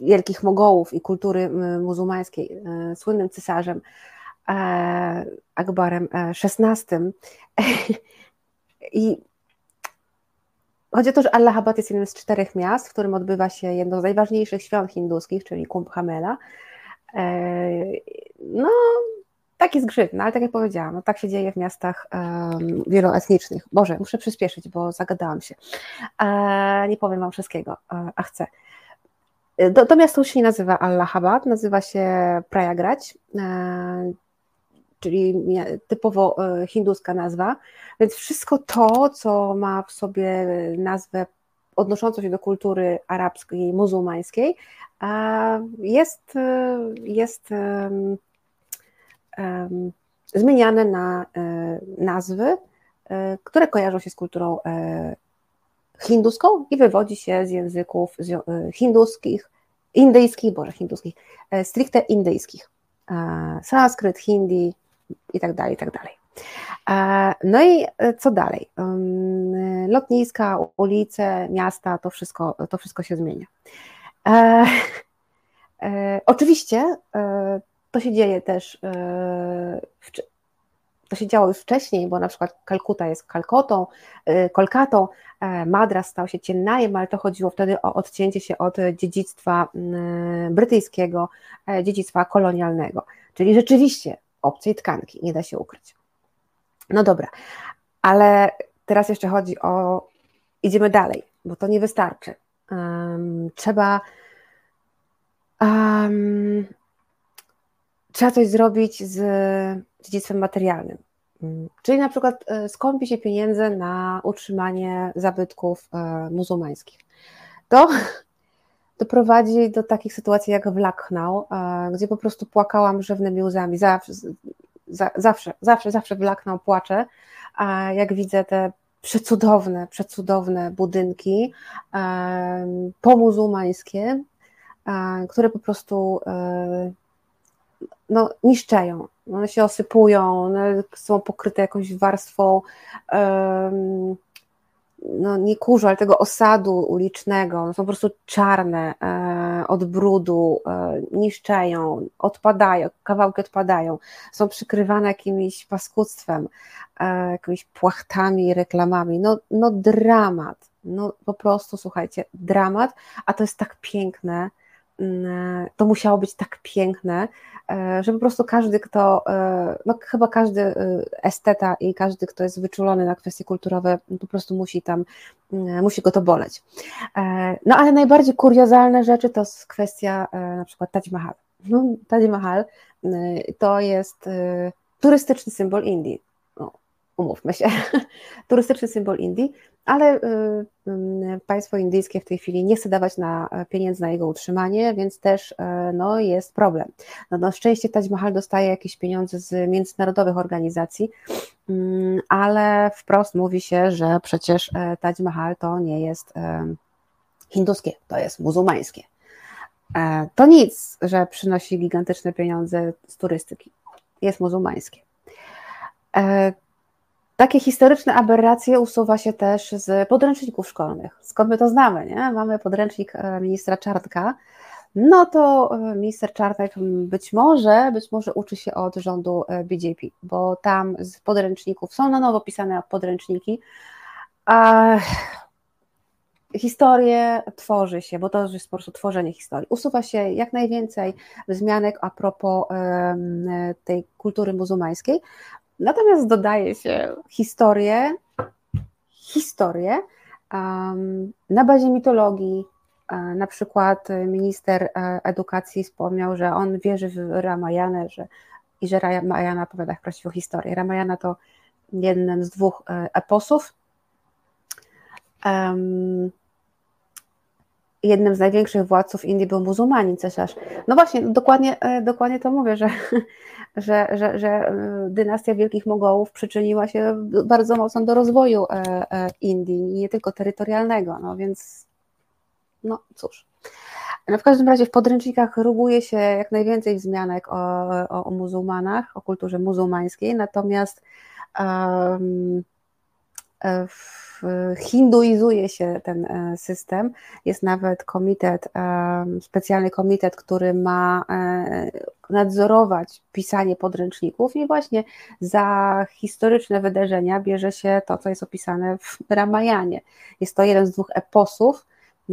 [SPEAKER 1] wielkich Mogołów i kultury muzułmańskiej, e, słynnym cesarzem e, Akbarem XVI. E, I chodzi o to, że Allahabad jest jednym z czterech miast, w którym odbywa się jedno z najważniejszych świąt hinduskich, czyli Kumbh Hamela. No, taki zgrzyt, no ale tak jak powiedziałam, no tak się dzieje w miastach um, wieloetnicznych. Boże, muszę przyspieszyć, bo zagadałam się. E, nie powiem Wam wszystkiego, a chcę. To, to miasto już się nie nazywa Allahabad, nazywa się Prayagrać, e, czyli typowo e, hinduska nazwa, więc wszystko to, co ma w sobie nazwę odnoszącą się do kultury arabskiej, muzułmańskiej, jest, e, jest zmieniane na nazwy, które kojarzą się z kulturą hinduską i wywodzi się z języków e, hinduskich, indyjskich, boże, hinduskich, e, stricte indyjskich. E, sanskryt, hindi i tak dalej, i tak dalej. No i co dalej? Lotniska, ulice, miasta, to wszystko, to wszystko się zmienia. Oczywiście to się dzieje też w, to się działo już wcześniej, bo na przykład Kalkuta jest Kalkotą, y, Kolkatą, e, Madras stał się Ciennajem, ale to chodziło wtedy o odcięcie się od dziedzictwa y, brytyjskiego, e, dziedzictwa kolonialnego, czyli rzeczywiście obcej tkanki, nie da się ukryć. No dobra, ale teraz jeszcze chodzi o, idziemy dalej, bo to nie wystarczy. Um, trzeba um, trzeba coś zrobić z dziedzictwem materialnym. Mm, czyli na przykład skąpi się pieniądze na utrzymanie zabytków muzułmańskich. To doprowadzi do takich sytuacji jak w Lucknow, gdzie po prostu płakałam rzewnymi łzami. Zawsze, zawsze, zawsze, zawsze w Lucknow płaczę, jak widzę te przecudowne, przecudowne budynki pomuzułmańskie, które po prostu e, no, niszczeją. One się osypują, one są pokryte jakąś warstwą no nie kurzu, ale tego osadu ulicznego, one są po prostu czarne e, od brudu, e, niszczeją, odpadają, kawałki odpadają, są przykrywane jakimś paskudztwem, e, jakimiś płachtami, reklamami, no, no dramat, no po prostu słuchajcie, dramat, a to jest tak piękne, to musiało być tak piękne, E, że po prostu każdy, kto, e, no chyba każdy e, esteta i każdy, kto jest wyczulony na kwestie kulturowe, po prostu musi tam, musi go to boleć. No ale najbardziej kuriozalne rzeczy to jest kwestia na przykład Taj Mahal. No, Taj Mahal to jest turystyczny symbol Indii umówmy się, turystyczny symbol Indii, ale y, y, państwo indyjskie w tej chwili nie chce dawać na e, pieniędzy na jego utrzymanie, więc też e, no, jest problem. No, na szczęście Taj Mahal dostaje jakieś pieniądze z międzynarodowych organizacji, mm, ale wprost mówi się, że przecież e, Taj Mahal to nie jest hinduskie, to jest muzułmańskie. To nic, że przynosi gigantyczne pieniądze z turystyki. Jest muzułmańskie. Takie historyczne aberracje usuwa się też z podręczników szkolnych. Skąd my to znamy? Nie? Mamy podręcznik e, ministra Czartka, no to e, minister Czarnek być może, być może uczy się od rządu e, BJP, bo tam z podręczników są na nowo pisane podręczniki, a historię tworzy się, bo to już jest po prostu tworzenie historii. Usuwa się jak najwięcej wzmianek a propos tej kultury muzułmańskiej, Natomiast dodaje się historię, historię na bazie mitologii. Na przykład minister e, edukacji wspomniał, że on wierzy w Ramayanę że, i że Ramayana opowiada prawdziwą historię. Ramayana to jeden z dwóch e, eposów. Um, jednym z największych władców Indii był muzułmanin cesarz. No właśnie, dokładnie, e, dokładnie to mówię, że, że, że, że e, dynastia Wielkich Mogołów przyczyniła się bardzo mocno do rozwoju e, Indii, nie tylko terytorialnego, no więc no cóż. No w każdym razie w podręcznikach ruguje się jak najwięcej wzmianek o, o, o muzułmanach, o kulturze muzułmańskiej, natomiast um, hinduizuje się ten e, system. Jest nawet komitet, e, specjalny komitet, który ma e, nadzorować pisanie podręczników i właśnie za historyczne wydarzenia bierze się to, co jest opisane w Ramayanie. Jest to jeden z dwóch eposów,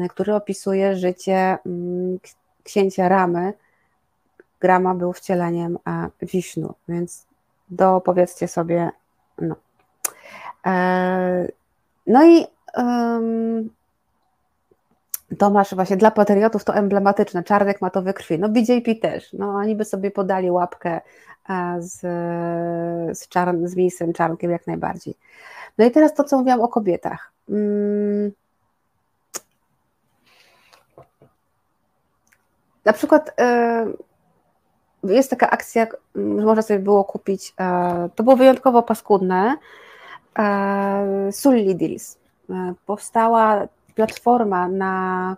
[SPEAKER 1] który opisuje życie mm, księcia Ramy. Grama był wcieleniem Wisznu, więc do powiedzcie sobie, no. No i um, Tomasz właśnie dla patriotów to emblematyczne, Czarnek ma to we krwi, no BJP też, no oni by sobie podali łapkę e, z, z, czar, z ministrem Czarnkiem jak najbardziej. No i teraz to, co mówiłam o kobietach. Hmm. Na przykład e, jest taka akcja, że można sobie było kupić, e, to było wyjątkowo paskudne, E, Sully Deals. E, powstała platforma na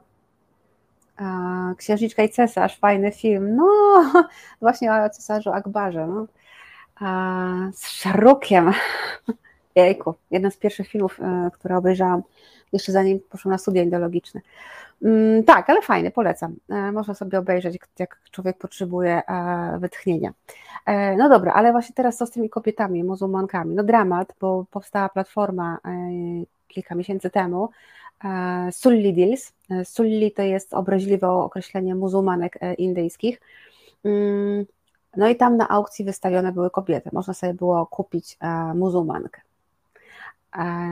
[SPEAKER 1] e, Księżniczka i Cesarz, fajny film, no właśnie o cesarzu Akbarze, no. z Szarukiem, jejku, jeden z pierwszych filmów, które obejrzałam jeszcze zanim poszłam na studia ideologiczne. Mm, tak, ale fajny, polecam. E, można sobie obejrzeć, jak człowiek potrzebuje e, wytchnienia. E, no dobra, ale właśnie teraz co z tymi kobietami, muzułmankami? No dramat, bo powstała platforma kilka miesięcy temu, Sulli Deals. Sulli to jest obraźliwe określenie muzułmanek indyjskich. Mm, no i tam na aukcji wystawione były kobiety. Można sobie było kupić muzułmankę.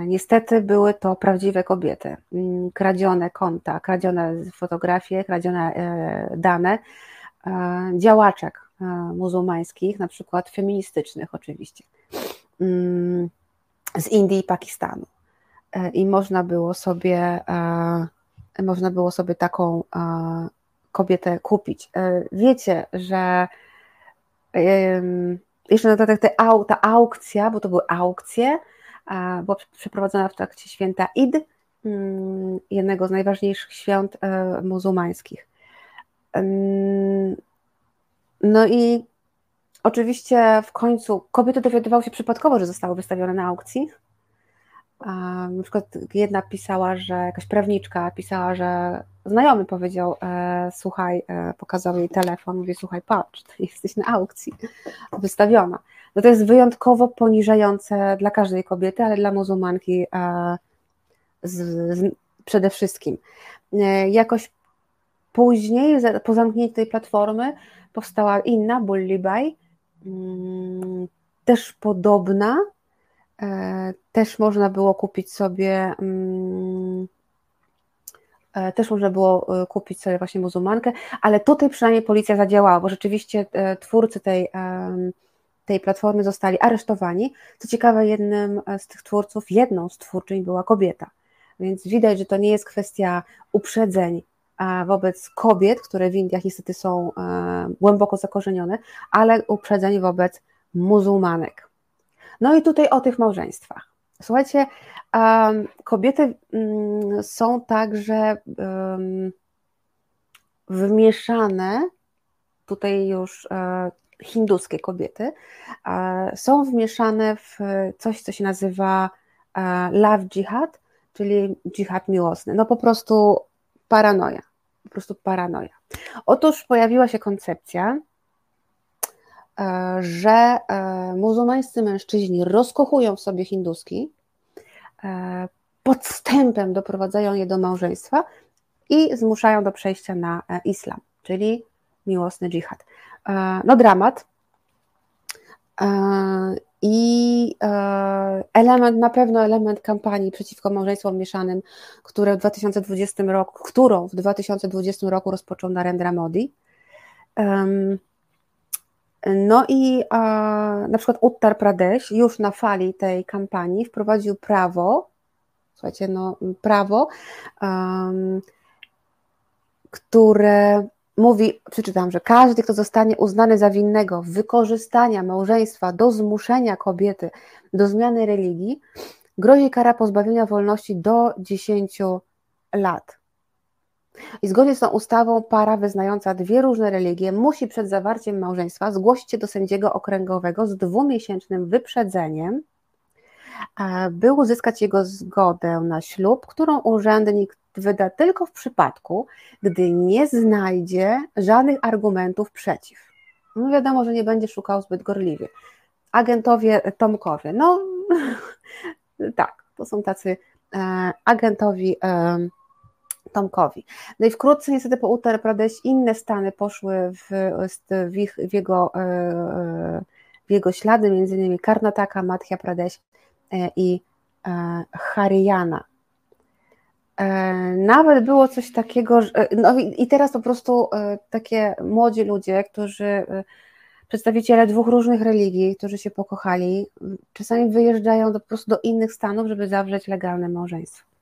[SPEAKER 1] Niestety były to prawdziwe kobiety. Mm, kradzione konta, kradzione fotografie, kradzione e, dane e, działaczek muzułmańskich, na przykład feministycznych oczywiście, mm, z Indii i Pakistanu. I można było sobie, można było sobie taką kobietę kupić. Wiecie, że jeszcze na dodatek te, ta aukcja, bo to były aukcje, była przeprowadzona w trakcie święta Id, mm, jednego z najważniejszych świąt e, muzułmańskich. No i oczywiście w końcu kobiety dowiadywały się przypadkowo, że zostały wystawione na aukcji. Na przykład jedna pisała, że jakaś prawniczka pisała, że znajomy powiedział, e, słuchaj, e, pokazał jej telefon, mówi, słuchaj, patrz, jesteś na aukcji, wystawiona. No to jest wyjątkowo poniżające dla każdej kobiety, ale dla muzułmanki e, z, z, przede wszystkim. E, jakoś później, po zamknięciu tej platformy, powstała inna, Bullibaj, mm, też podobna, e, też można było kupić sobie mm, też można było e, kupić sobie właśnie muzułmankę, ale tutaj przynajmniej policja zadziałała, bo rzeczywiście e, twórcy tej, tej platformy zostali aresztowani. Co ciekawe, jednym z tych twórców, jedną z twórczyń była kobieta. Więc widać, że to nie jest kwestia uprzedzeń wobec kobiet, które w Indiach niestety są głęboko zakorzenione, ale uprzedzeń wobec muzułmanek. No i tutaj o tych małżeństwach. Słuchajcie, kobiety mm, są także wmieszane, tutaj już e, hinduskie kobiety, są wmieszane w coś, co się nazywa e, love jihad, czyli jihad miłosny. No po prostu paranoja, po prostu paranoja. Otóż pojawiła się koncepcja, E, że e, muzułmańscy mężczyźni rozkochują w sobie hinduski, e, podstępem doprowadzają je do małżeństwa i zmuszają do przejścia na islam, czyli miłosny dżihad. No dramat. I element, na pewno element kampanii przeciwko małżeństwom mieszanym, które w 2020 roku, którą w 2020 roku rozpoczął Narendra Modi. No i na przykład Uttar Pradesh już na fali tej kampanii wprowadził prawo, słuchajcie, no prawo, um, które mówi, przeczytam, że każdy, kto zostanie uznany za winnego wykorzystania małżeństwa do zmuszenia kobiety do zmiany religii, grozi kara pozbawienia wolności do 10 lat. I zgodnie z tą ustawą para wyznająca dwie różne religie musi przed zawarciem małżeństwa zgłosić się do sędziego okręgowego z dwumiesięcznym wyprzedzeniem, by uzyskać jego zgodę na ślub, którą urzędnik wyda tylko w przypadku, gdy nie znajdzie żadnych argumentów przeciw. No wiadomo, że nie będzie szukał zbyt gorliwie. Agentowie Tomkowie, no tak, to są tacy e, agentowi e, Tomkowi. No i wkrótce niestety po Uttar Pradesh inne stany poszły w, w, ich, w, jego, e, e, w jego ślady, między innymi Karnataka, Madhya Pradesh e, i Haryana. Nawet było coś takiego, że, no i teraz po prostu takie młodzi ludzie, którzy przedstawiciele dwóch różnych religii, którzy się pokochali, czasami wyjeżdżają do, po prostu do innych stanów, żeby zawrzeć legalne małżeństwo.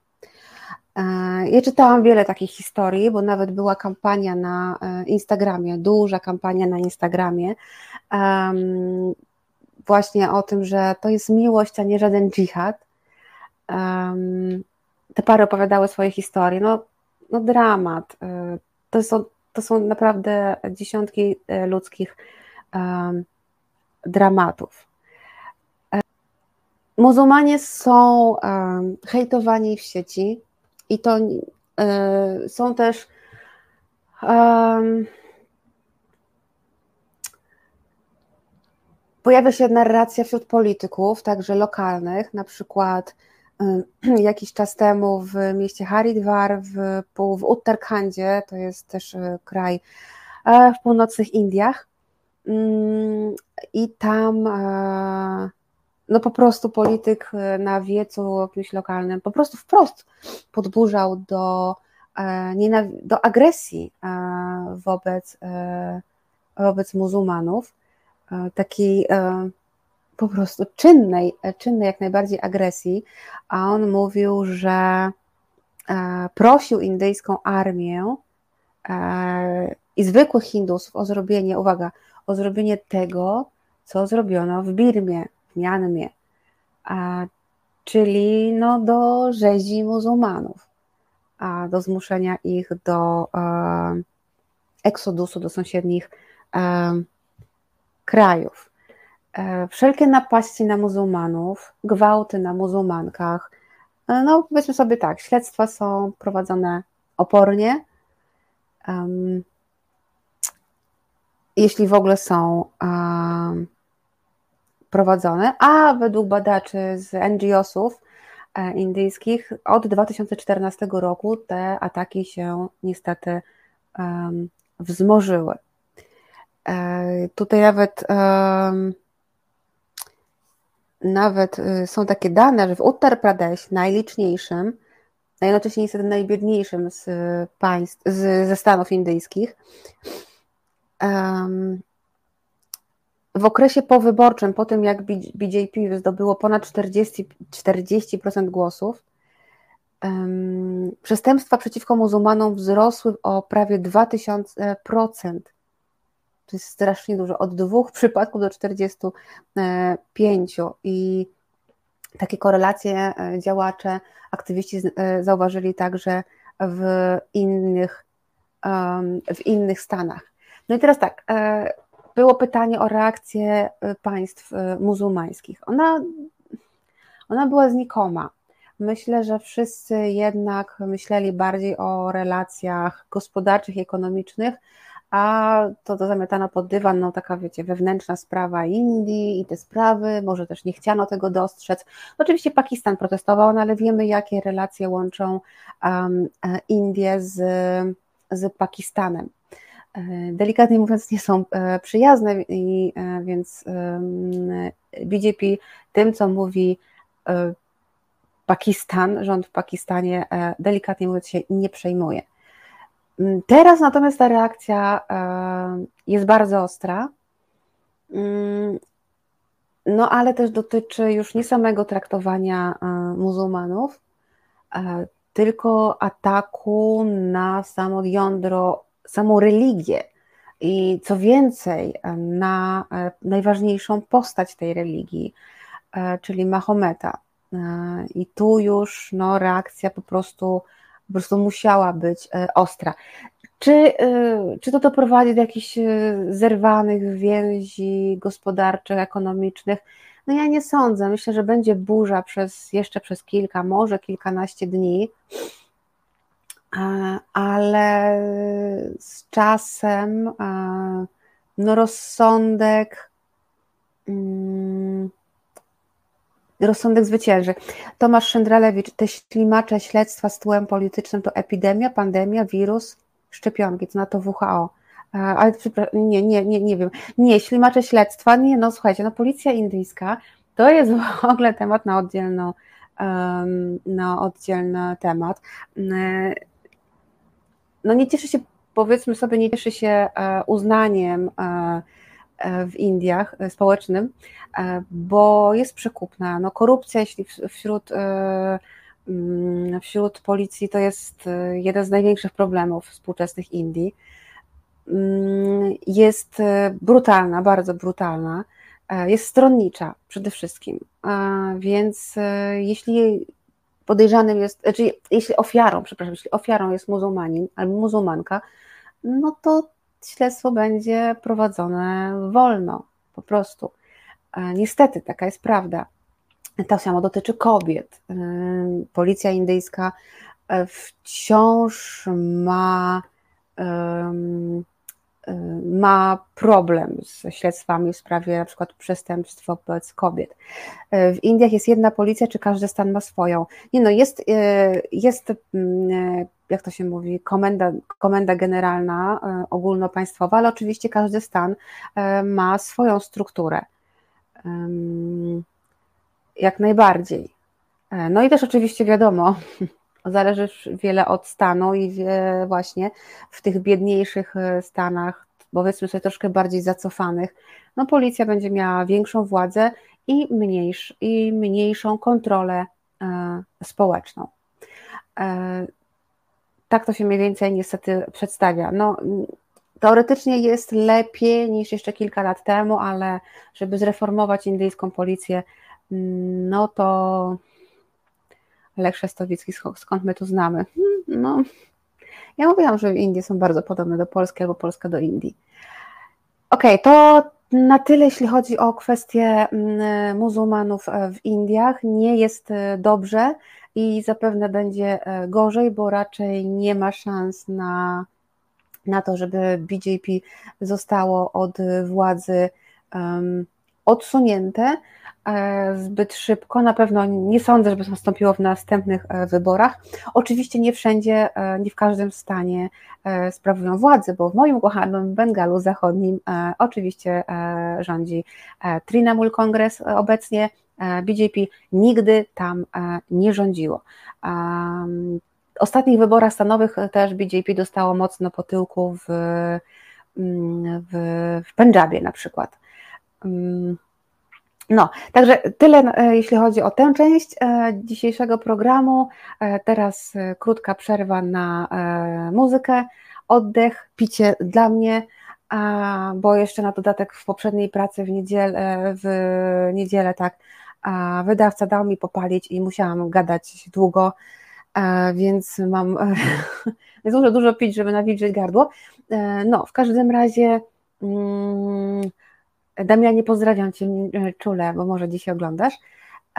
[SPEAKER 1] E, ja czytałam wiele takich historii, bo nawet była kampania na e, Instagramie, duża kampania na Instagramie, um, właśnie o tym, że to jest miłość, a nie żaden dżihad. Um, te pary opowiadały swoje historie. No, no dramat. E, to są, to są naprawdę dziesiątki ludzkich um, dramatów. Muzułmanie są hejtowani w sieci, i to y, są też um, pojawia się narracja wśród polityków, także lokalnych, na przykład jakiś czas temu w mieście Haridwar, w, w Uttarakhandzie, to jest też y, kraj w północnych Indiach, mm, i tam no po prostu polityk e, na wiecu jakimś lokalnym po prostu wprost podburzał do, e, do agresji e, wobec wobec muzułmanów, takiej po prostu czynnej, czynnej jak najbardziej agresji, a on mówił, że prosił indyjską armię i zwykłych Hindusów o zrobienie, uwaga, o zrobienie tego, co zrobiono w Birmie, Mianmie, czyli no, do rzezi muzułmanów, a do zmuszenia ich do e, eksodusu do sąsiednich e, krajów. E, wszelkie napaści na muzułmanów, gwałty na muzułmankach, no powiedzmy sobie tak, śledztwa są prowadzone opornie, um, jeśli w ogóle są um, prowadzone, a według badaczy z NGO-sów e, indyjskich od 2014 roku te ataki się niestety um, wzmożyły. E, tutaj nawet um, nawet y, są takie dane, że w Uttar Pradesh, najliczniejszym, a jednocześnie niestety najbiedniejszym z państw, z, ze Stanów indyjskich, um, w okresie powyborczym, po tym jak BJP zdobyło ponad 40%, 40 głosów, um, przestępstwa przeciwko muzułmanom wzrosły o prawie 2000%. To jest strasznie dużo, od dwóch przypadków do 45. I takie korelacje e, działacze, aktywiści e, zauważyli także w innych, w innych stanach. No i teraz tak, e, było pytanie o reakcję państw muzułmańskich. Ona, ona była znikoma. Myślę, że wszyscy jednak myśleli bardziej o relacjach gospodarczych ekonomicznych, a to, to zamiatano pod dywan, no taka wiecie, wewnętrzna sprawa Indii i te sprawy, może też nie chciano tego dostrzec. Oczywiście Pakistan protestował, no ale wiemy, jakie relacje łączą um, Indię z, z Pakistanem. E, delikatnie mówiąc, nie są e, przyjazne, i, więc BJP tym, co mówi Pakistan, rząd w Pakistanie, delikatnie mówiąc, się nie przejmuje. Mm, teraz natomiast ta reakcja e, jest bardzo ostra, mm, no ale też dotyczy już nie samego traktowania e, muzułmanów, e, tylko ataku na samo jądro, samą religię. I co więcej, na najważniejszą postać tej religii, czyli Mahometa. I tu już no, reakcja po prostu po prostu musiała być e, ostra. Czy, e, czy to doprowadzi do jakichś e, zerwanych więzi gospodarczych, ekonomicznych? No ja nie sądzę. Myślę, że będzie burza przez jeszcze przez kilka, może kilkanaście dni, ale z czasem no rozsądek. Hmm, rozsądek zwycięży. Tomasz Szyndralewicz, te ślimacze śledztwa z tłem politycznym to epidemia, pandemia, wirus, szczepionki, to na to WHO. E, ale nie, nie, nie, nie wiem. Nie, ślimacze śledztwa, nie, no słuchajcie, no policja indyjska to jest w ogóle temat na oddzielną, na oddzielny temat. E, no nie cieszy się, powiedzmy sobie, nie cieszy się e, uznaniem E, w Indiach e, społecznym, e, bo jest przekupna. No, korupcja, jeśli wśród, mm, wśród policji to jest jeden z największych problemów współczesnych Indii. Mm, jest brutalna, bardzo brutalna, jest stronnicza przede wszystkim. Więc jeśli podejrzanym jest, znaczy jeśli ofiarą, przepraszam, jeśli ofiarą jest muzułmanin albo muzułmanka, no to śledztwo będzie prowadzone wolno, po prostu. E, niestety, taka jest prawda. To samo dotyczy kobiet. E, policja indyjska e, wciąż ma, ma problem z śledztwami w sprawie na przykład przestępstw wobec kobiet. W Indiach jest jedna policja, czy każdy stan ma swoją? Nie no, jest, jest mm, jak to się mówi, komenda, komenda generalna e, ogólnopaństwowa, ale oczywiście każdy stan e, ma swoją strukturę. Jak najbardziej. E, no i też oczywiście wiadomo, zależy wiele od stanu i właśnie w tych biedniejszych stanach powiedzmy sobie troszkę bardziej zacofanych, no policja będzie miała większą władzę i, mniejsz, i mniejszą kontrolę e, społeczną. E, tak to się mniej więcej niestety przedstawia. No, teoretycznie jest lepiej niż jeszcze kilka lat temu, ale żeby zreformować indyjską policję, mm, no to Lech Szestowicki, skąd my to znamy? Hmm, no, ja mówiłam, że Indie są bardzo podobne do Polski albo Polska do Indii. Okej, okay, to na tyle, jeśli chodzi o kwestię mm, muzułmanów e, w Indiach. Nie jest e, dobrze i zapewne będzie e, gorzej, bo raczej nie ma szans na, na to, żeby BJP zostało od władzy um, odsunięte. E, zbyt szybko. Na pewno nie sądzę, żeby nastąpiło w następnych e, wyborach. Oczywiście nie wszędzie, e, nie w każdym stanie sprawują władzę, bo w moim kochanym Bengalu Zachodnim oczywiście rządzi Trinamool Kongres obecnie. BJP nigdy tam nie rządziło. W ostatnich wyborach stanowych też BJP dostało mocno po tyłku w, mm, w, w Pendżabie na przykład. No, także tyle, e, jeśli chodzi o tę część e, dzisiejszego programu. E, teraz krótka przerwa na muzykę, oddech, picie dla mnie, bo jeszcze na dodatek w poprzedniej pracy w niedzielę, w niedzielę tak, wydawca dał mi popalić i musiałam gadać długo, więc mam więc dużo pić, żeby nawilżyć gardło. No, w każdym razie. Mm, Damianie, pozdrawiam Cię e, czule, bo może dzisiaj oglądasz.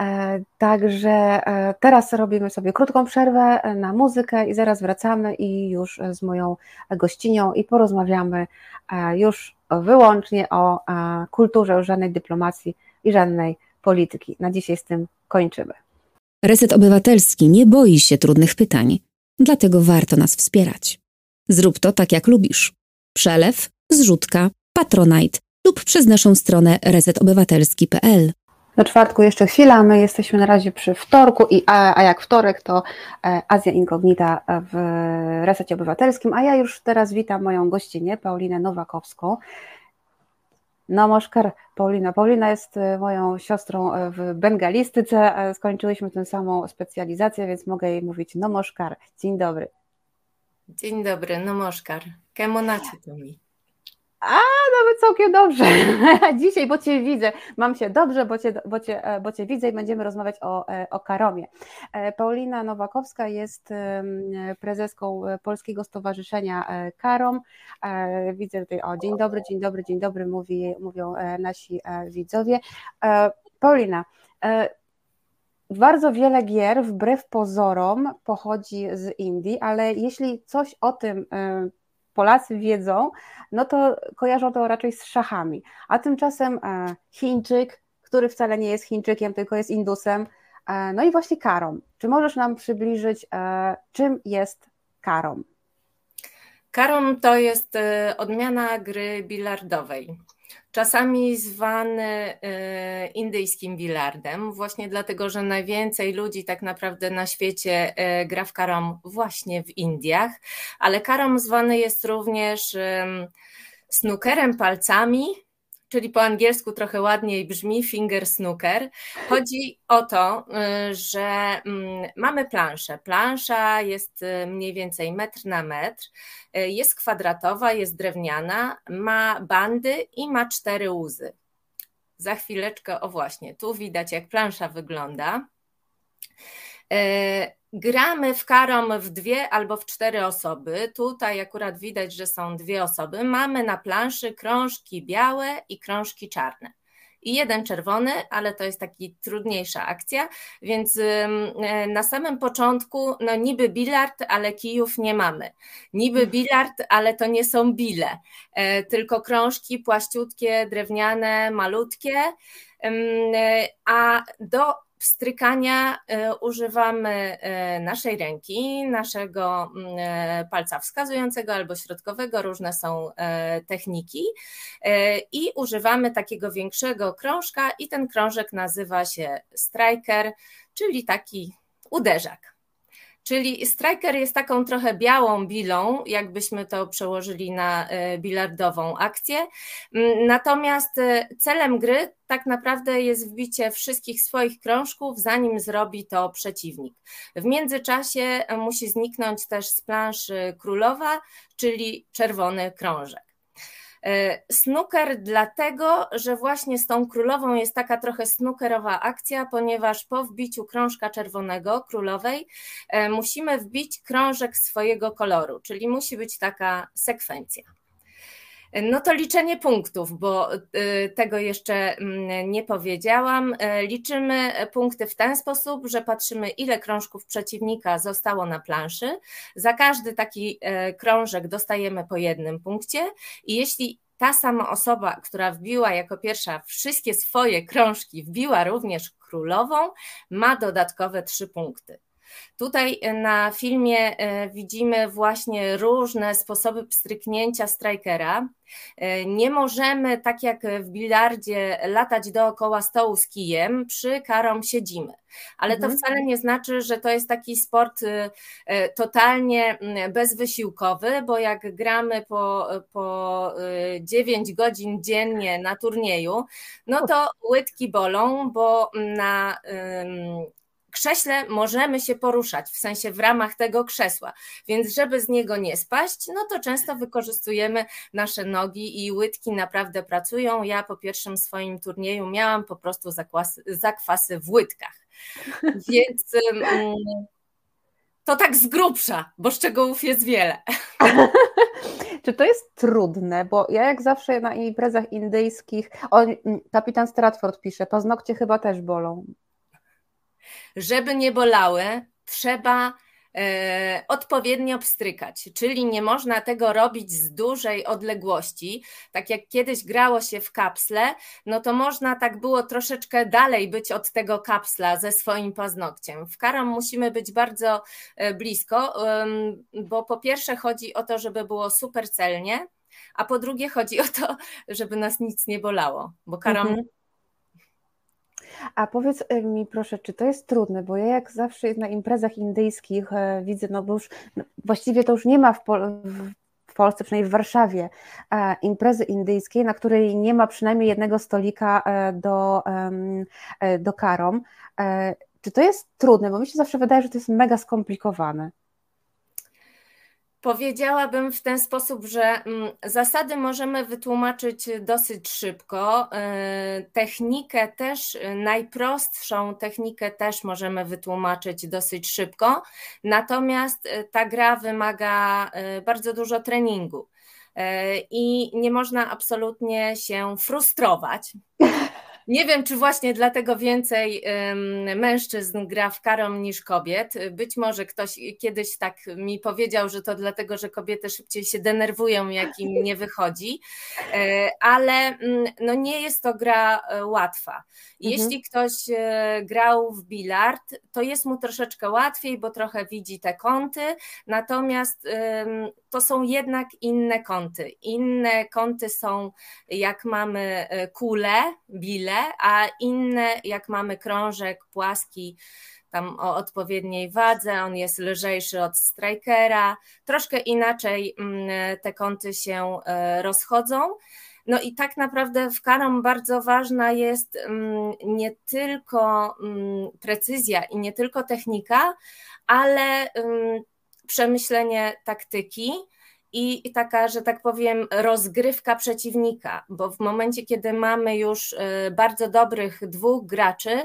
[SPEAKER 1] E, także e, teraz robimy sobie krótką przerwę na muzykę i zaraz wracamy i już z moją gościnią i porozmawiamy już wyłącznie o kulturze, o żadnej dyplomacji i żadnej polityki. Na dzisiaj z tym kończymy.
[SPEAKER 2] Reset Obywatelski nie boi się trudnych pytań, dlatego warto nas wspierać. Zrób to tak jak lubisz. Przelew, zrzutka, patronite lub przez naszą stronę resetobywatelski.pl.
[SPEAKER 1] Do czwartku jeszcze chwila, my jesteśmy na razie przy wtorku, i, a, a jak wtorek to e, Azja Inkognita w Resecie Obywatelskim, a ja już teraz witam moją gościnę, Paulinę Nowakowską. Namaskar, Paulina. Paulina jest e, moją siostrą e, w bengalistyce, skończyłyśmy tę samą specjalizację, więc mogę jej mówić Namaskar. Dzień dobry.
[SPEAKER 3] Dzień dobry, Namaskar. Kemonacie to mi.
[SPEAKER 1] A, nawet całkiem dobrze. Dzisiaj, bo Cię widzę, mam się dobrze, bo cię, bo, cię, e, bo cię widzę i będziemy rozmawiać o, e, o Karomie. E, Paulina Nowakowska jest prezeską Polskiego Stowarzyszenia Karom. Widzę tutaj, o dzień dobry, dzień dobry, dzień dobry, mówi, mówią nasi widzowie. Paulina, bardzo wiele gier wbrew pozorom pochodzi z Indii, ale jeśli coś o tym Polacy wiedzą, no to kojarzą to raczej z szachami. A tymczasem e, Chińczyk, który wcale nie jest Chińczykiem, tylko jest Indusem, e, no i właśnie karom. Czy możesz nam przybliżyć, e, czym jest karom?
[SPEAKER 3] Karom to jest odmiana gry bilardowej czasami zwany y, indyjskim bilardem, właśnie dlatego, że najwięcej ludzi tak naprawdę na świecie y, gra w karom właśnie w Indiach, ale karom zwany jest również snookerem palcami, czyli po angielsku trochę ładniej brzmi finger snooker. Chodzi o to, y, że mm, mamy planszę. Plansza jest y, mniej więcej metr na metr, y, jest kwadratowa, jest drewniana, ma bandy i ma cztery łzy. Za chwileczkę, o właśnie, tu widać jak plansza wygląda. Gramy w karom w dwie albo w cztery osoby. Tutaj akurat widać, że są dwie osoby. Mamy na planszy krążki białe i krążki czarne. I jeden czerwony, ale to jest taki trudniejsza akcja, więc e, na samym początku, no niby bilard, ale kijów nie mamy. Niby hmm. bilard, ale to nie są bile, e, tylko krążki płaściutkie, drewniane, malutkie, e, a do strykania e, używamy e, naszej ręki, naszego mm, e, palca wskazującego albo środkowego, różne są techniki i używamy takiego większego krążka i ten krążek nazywa się striker, czyli taki uderzak. Czyli striker jest taką trochę białą bilą, jakbyśmy to przełożyli na e, bilardową akcję. Mm, natomiast e, celem gry tak naprawdę jest wbicie wszystkich swoich krążków, zanim zrobi to przeciwnik. W międzyczasie e, musi zniknąć też z planszy królowa, czyli czerwony krążek. E, snooker dlatego, że właśnie z tą królową jest taka trochę snookerowa akcja, ponieważ po wbiciu krążka czerwonego królowej e, musimy wbić krążek swojego koloru, czyli musi być taka sekwencja. No to liczenie punktów, bo y, tego jeszcze mm, nie powiedziałam. E, liczymy punkty w ten sposób, że patrzymy, ile krążków przeciwnika zostało na planszy. Za każdy taki e, krążek dostajemy po jednym punkcie, i jeśli ta sama osoba, która wbiła jako pierwsza wszystkie swoje krążki, wbiła również królową, ma dodatkowe trzy punkty. Tutaj na filmie e, widzimy właśnie różne sposoby pstryknięcia strikera. E, nie możemy, tak jak w bilardzie, latać dookoła stołu z kijem, przy karom siedzimy. Ale to mhm. wcale nie znaczy, że to jest taki sport totalnie bezwysiłkowy, bo jak gramy po, po 9 godzin dziennie na turnieju, no to łydki bolą, bo na krześle możemy się poruszać, w sensie w ramach tego krzesła, więc żeby z niego nie spaść, no to często wykorzystujemy nasze nogi i łydki naprawdę pracują. Ja po pierwszym swoim turnieju miałam po prostu zakwasy, zakwasy w łydkach, więc to tak z grubsza, bo szczegółów jest wiele.
[SPEAKER 1] Czy to jest trudne? Bo ja jak zawsze na imprezach indyjskich, o, kapitan Stratford pisze, paznokcie chyba też bolą.
[SPEAKER 3] Żeby nie bolały, trzeba e, odpowiednio pstrykać, czyli nie można tego robić z dużej odległości. Tak jak kiedyś grało się w kapsle, no to można tak było troszeczkę dalej być od tego kapsla ze swoim paznokciem. W karam musimy być bardzo e, blisko, bo po pierwsze chodzi o to, żeby było super celnie, a po drugie chodzi o to, żeby nas nic nie bolało, bo karam mhm.
[SPEAKER 1] A powiedz y, mi proszę, czy to jest trudne, bo ja jak zawsze na imprezach indyjskich e, widzę, no bo już no, właściwie to już nie ma w, Pol w Polsce, przynajmniej w Warszawie, e, imprezy indyjskiej, na której nie ma przynajmniej jednego stolika e, do, do karom. Czy to jest trudne? Bo mi się zawsze wydaje, że to jest mega skomplikowane.
[SPEAKER 3] Powiedziałabym w ten sposób, że mm, zasady możemy wytłumaczyć dosyć szybko. Y, technikę też, y, najprostszą technikę też możemy wytłumaczyć dosyć szybko. Natomiast y, ta gra wymaga bardzo dużo treningu i nie można absolutnie się frustrować. Nie wiem, czy właśnie dlatego więcej mężczyzn gra w karom niż kobiet. Być może ktoś kiedyś tak mi powiedział, że to dlatego, że kobiety szybciej się denerwują, jak im nie wychodzi, e, ale mm, no nie jest to gra e, łatwa. Mhm. Jeśli ktoś e, grał w bilard, to jest mu troszeczkę łatwiej, bo trochę widzi te kąty, natomiast to są jednak inne kąty. Inne kąty są, jak mamy kule, bile, a inne, jak mamy krążek płaski, tam o odpowiedniej wadze, on jest lżejszy od strikera, troszkę inaczej mm, te kąty się e, rozchodzą. No i tak naprawdę w karom bardzo ważna jest mm, nie tylko mm, precyzja i nie tylko technika, ale przemyślenie taktyki i taka, że tak powiem, rozgrywka przeciwnika, bo w momencie, kiedy mamy już y, bardzo dobrych dwóch graczy,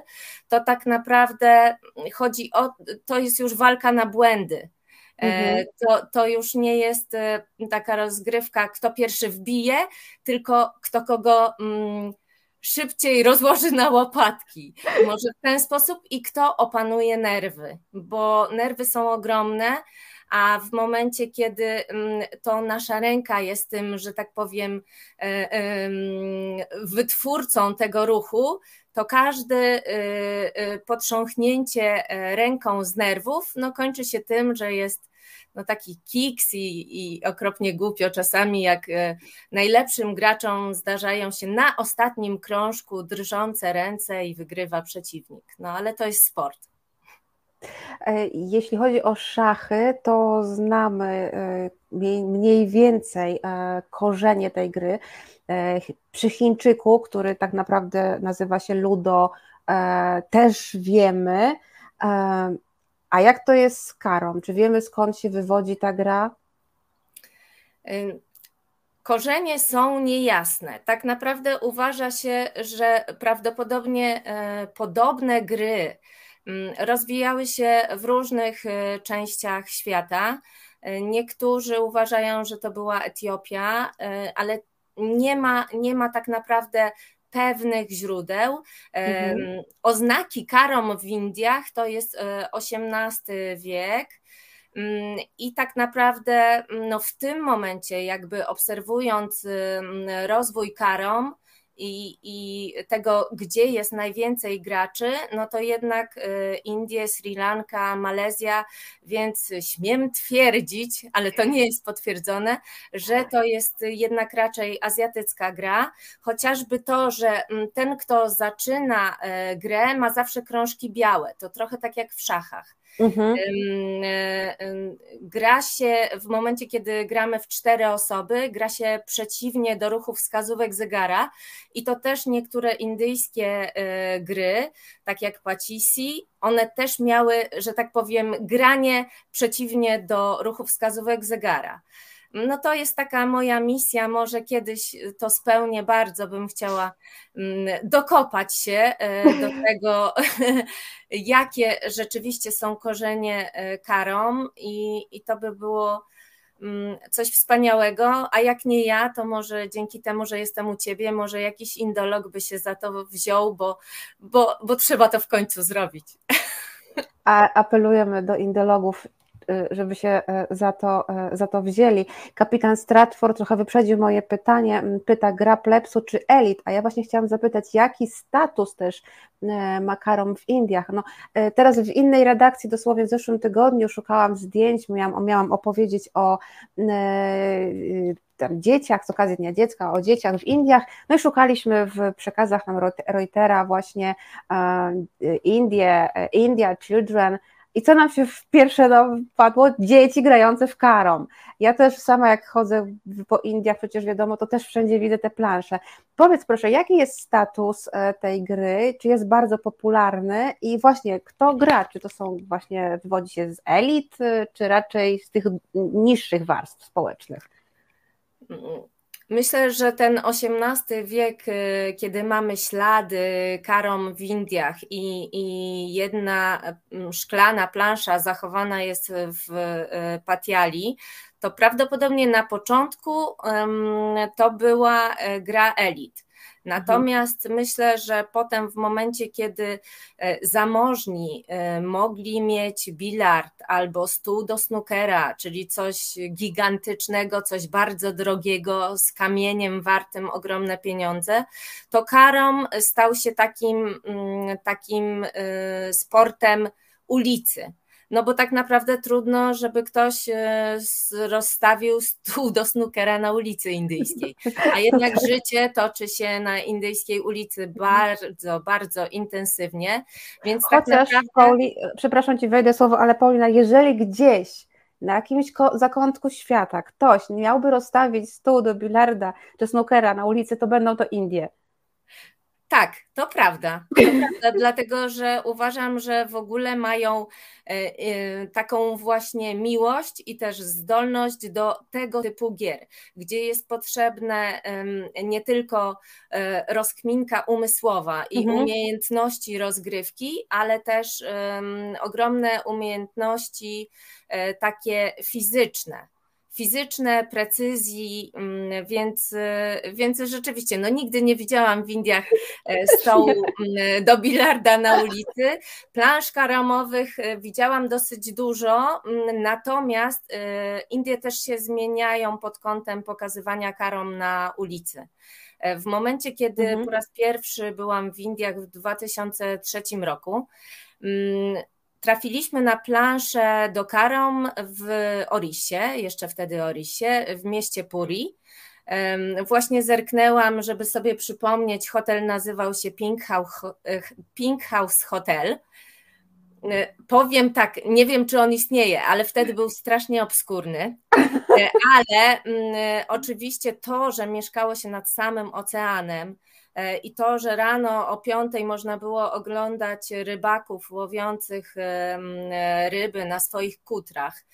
[SPEAKER 3] to tak naprawdę chodzi o, to jest już walka na błędy. E, mhm. To, to już nie jest y, taka rozgrywka, kto pierwszy wbije, tylko kto kogo mm, szybciej rozłoży na łopatki. Może w ten sposób i kto opanuje nerwy, bo nerwy są ogromne, a w momencie, kiedy mm, to nasza ręka jest tym, że tak powiem, e, wytwórcą tego ruchu, to każde e, e, potrząchnięcie ręką z nerwów no, kończy się tym, że jest no, taki kiks i, i okropnie głupio czasami, jak najlepszym graczom zdarzają się na ostatnim krążku drżące ręce i wygrywa przeciwnik. No ale to jest sport.
[SPEAKER 1] Jeśli chodzi o szachy, to znamy mniej więcej korzenie tej gry. Przy Chińczyku, który tak naprawdę nazywa się Ludo, też wiemy. A jak to jest z karą? Czy wiemy skąd się wywodzi ta gra?
[SPEAKER 3] Korzenie są niejasne. Tak naprawdę uważa się, że prawdopodobnie e, podobne gry rozwijały się w różnych e, częściach świata. E, niektórzy uważają, że to była Etiopia, ale nie ma, nie ma tak naprawdę pewnych źródeł. Mhm. Oznaki karom w Indiach to jest XVIII wiek. Mm, I tak naprawdę mm, no w tym momencie, jakby obserwując rozwój karom, i, i tego, gdzie jest najwięcej graczy, no to jednak y, Indie, Sri Lanka, Malezja, więc śmiem twierdzić, ale to nie jest potwierdzone, że to jest jednak raczej azjatycka gra, chociażby to, że ten, kto zaczyna y, grę, ma zawsze krążki białe, to trochę tak jak w szachach. Mhm. E, gra się w momencie, kiedy gramy w cztery osoby, gra się przeciwnie do ruchu wskazówek zegara i to też niektóre indyjskie e, gry, tak jak Pacisi, one też miały, że tak powiem, granie przeciwnie do ruchu wskazówek zegara. No to jest taka moja misja, może kiedyś to spełnię, bardzo bym chciała mm, dokopać się e, do tego, jakie rzeczywiście są korzenie e, karom i, i to by było mm, coś wspaniałego, a jak nie ja, to może dzięki temu, że jestem u ciebie, może jakiś indolog by się za to wziął, bo, bo, bo trzeba to w końcu zrobić.
[SPEAKER 1] A apelujemy do indologów żeby się e, za to, e, za to wzięli. Kapitan Stratford trochę wyprzedził moje pytanie, pyta gra plepsu czy elit, a ja właśnie chciałam zapytać, jaki status też makaron w Indiach. No, teraz w innej redakcji, dosłownie w zeszłym tygodniu szukałam zdjęć, miałam, miałam opowiedzieć o tam dzieciach, z okazji Dnia Dziecka, o dzieciach w Indiach, no i szukaliśmy w przekazach nam Reutera właśnie Indie, India Children, i co nam się w pierwsze no, wpadło? Dzieci grające w karom. Ja też sama jak chodzę po Indiach, przecież wiadomo, to też wszędzie widzę te plansze. Powiedz proszę, jaki jest status e, tej gry? Czy jest bardzo popularny? I właśnie, kto gra? Czy to są właśnie, wywodzi się z elit, e, czy raczej z tych niższych warstw społecznych?
[SPEAKER 3] Myślę, że ten XVIII wiek, y, kiedy mamy ślady karom w Indiach i, i jedna mm, szklana plansza zachowana jest w y, Patiali, to prawdopodobnie na początku to była y, gra elit. Natomiast mhm. myślę, że potem w momencie, kiedy e, zamożni e, mogli mieć bilard albo stół do snookera, czyli coś gigantycznego, coś bardzo drogiego, z kamieniem wartym ogromne pieniądze, to karom stał się takim, mm, takim e, sportem ulicy no bo tak naprawdę trudno, żeby ktoś e, rozstawił stół do snookera na ulicy indyjskiej, a jednak życie toczy się na indyjskiej ulicy bardzo, bardzo intensywnie, więc tak
[SPEAKER 1] Chociaż, tak naprawdę... Pauli, przepraszam Ci, wejdę słowo, ale Paulina, jeżeli gdzieś na jakimś zakątku świata ktoś miałby rozstawić stół do bilarda czy snookera na ulicy, to będą to Indie.
[SPEAKER 3] Tak, to prawda. To prawda dlatego, że uważam, że w ogóle mają e, e, taką właśnie miłość i też zdolność do tego typu gier, gdzie jest potrzebne nie tylko e, rozkminka umysłowa i mhm. umiejętności rozgrywki, ale też ogromne umiejętności takie fizyczne fizyczne, precyzji, mm, więc, więc rzeczywiście, no nigdy nie widziałam w Indiach e, stołu mm, do bilarda na ulicy. Plansz karamowych e, widziałam dosyć dużo, mm, natomiast e, Indie też się zmieniają pod kątem pokazywania karom na ulicy. W momencie, kiedy mhm. po raz pierwszy byłam w Indiach w 2003 roku, trafiliśmy na planszę do Karom w Orisie, jeszcze wtedy Orisie, w mieście Puri. Właśnie zerknęłam, żeby sobie przypomnieć, hotel nazywał się Pink House, Pink House Hotel. Powiem tak, nie wiem, czy on istnieje, ale wtedy był strasznie obskurny. Ale mm, oczywiście to, że mieszkało się nad samym oceanem, E, i to, że rano o piątej można było oglądać rybaków łowiących e, ryby na swoich kutrach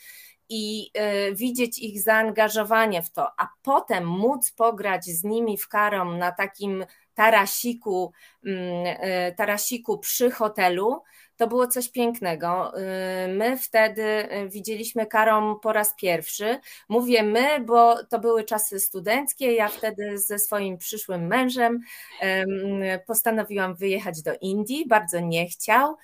[SPEAKER 3] i e, widzieć ich zaangażowanie w to, a potem móc pograć z nimi w karom na takim tarasiku, tarasiku przy hotelu, to było coś pięknego. Y, my wtedy y, widzieliśmy Karom po raz pierwszy. Mówię my, bo to były czasy studenckie. Ja wtedy ze swoim przyszłym mężem postanowiłam wyjechać do Indii. Bardzo nie chciał,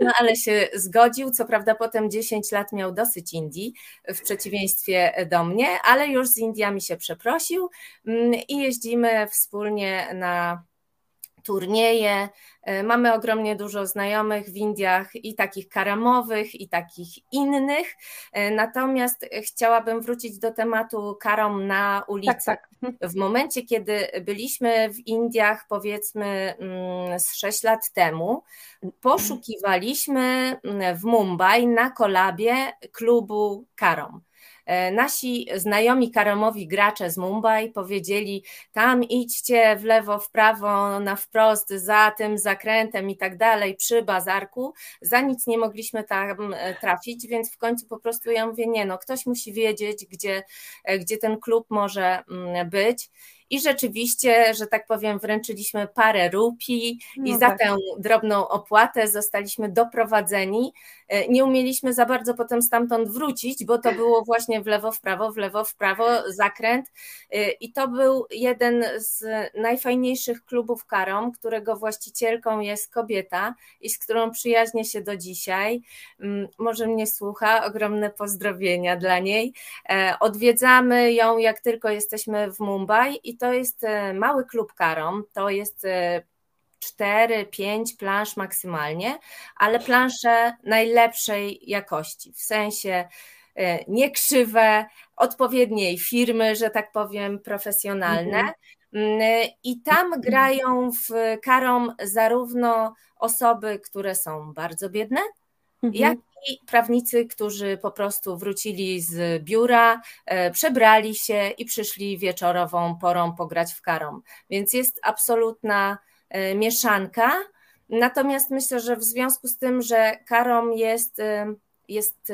[SPEAKER 3] no ale się zgodził. Co prawda, potem 10 lat miał dosyć Indii, w przeciwieństwie do mnie, ale już z Indiami się przeprosił mm, i jeździmy wspólnie na turnieje. E, mamy ogromnie dużo znajomych w Indiach i takich karamowych, i takich innych. E, natomiast chciałabym wrócić do tematu karom na ulicy. Tak, tak. W momencie, kiedy byliśmy w Indiach, powiedzmy mm, z 6 lat temu, poszukiwaliśmy mm, w Mumbai na kolabie klubu karom. E, nasi znajomi karomowi gracze z Mumbai powiedzieli: tam idźcie w lewo, w prawo, na wprost, za tym zakrętem i tak dalej, przy bazarku. Za nic nie mogliśmy tam e, trafić, więc w końcu po prostu ja mówię: nie, no ktoś musi wiedzieć, gdzie, e, gdzie ten klub może mm, być. I rzeczywiście, że tak powiem, wręczyliśmy parę rupii i no za tak. tę drobną opłatę zostaliśmy doprowadzeni. E, nie umieliśmy za bardzo potem stamtąd wrócić, bo to było właśnie w lewo, w prawo, w lewo, w prawo, zakręt. E, I to był jeden z najfajniejszych klubów karom, którego właścicielką jest kobieta i z którą przyjaźnię się do dzisiaj. Mm, może mnie słucha, ogromne pozdrowienia dla niej. E, odwiedzamy ją, jak tylko jesteśmy w Mumbai i to jest e, mały klub karom, to jest 4-5 e, plansz maksymalnie, ale plansze najlepszej jakości, w sensie e, nie krzywe, odpowiedniej firmy, że tak powiem, profesjonalne. Mhm. Mm, I tam grają w karom zarówno osoby, które są bardzo biedne, mhm. jak i prawnicy, którzy po prostu wrócili z biura, e, przebrali się i przyszli wieczorową porą pograć w karom. Więc jest absolutna e, mieszanka. Natomiast myślę, że w związku z tym, że karom jest, e, jest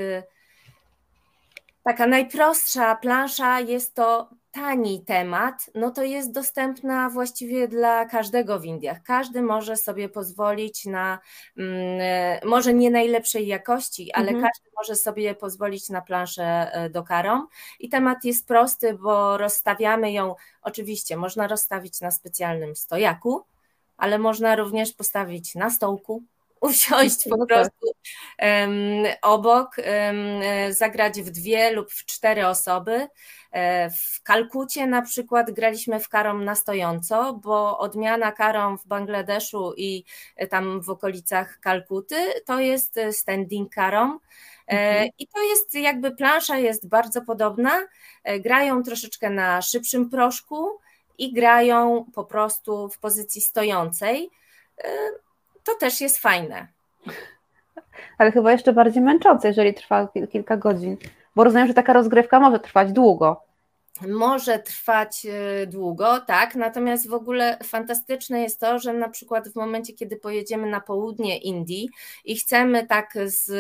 [SPEAKER 3] taka najprostsza plansza, jest to tani temat, no to jest dostępna właściwie dla każdego w Indiach. Każdy może sobie pozwolić na, mm, może nie najlepszej jakości, ale mhm. każdy może sobie pozwolić na planszę e, do karom. I temat jest prosty, bo rozstawiamy ją, oczywiście można rozstawić na specjalnym stojaku, ale można również postawić na stołku, usiąść po no tak. prostu obok, zagrać w dwie lub w cztery osoby. E, w Kalkucie na przykład graliśmy w karom na stojąco, bo odmiana karom w Bangladeszu i tam w okolicach Kalkuty to jest standing karom. E, mhm. I to jest jakby plansza jest bardzo podobna. E, grają troszeczkę na szybszym proszku i grają po prostu w pozycji stojącej to też jest fajne.
[SPEAKER 1] Ale chyba jeszcze bardziej męczące, jeżeli trwa kilka godzin, bo rozumiem, że taka rozgrywka może trwać długo.
[SPEAKER 3] Może trwać y, długo, tak, natomiast w ogóle fantastyczne jest to, że na przykład w momencie, kiedy pojedziemy na południe Indii i chcemy tak z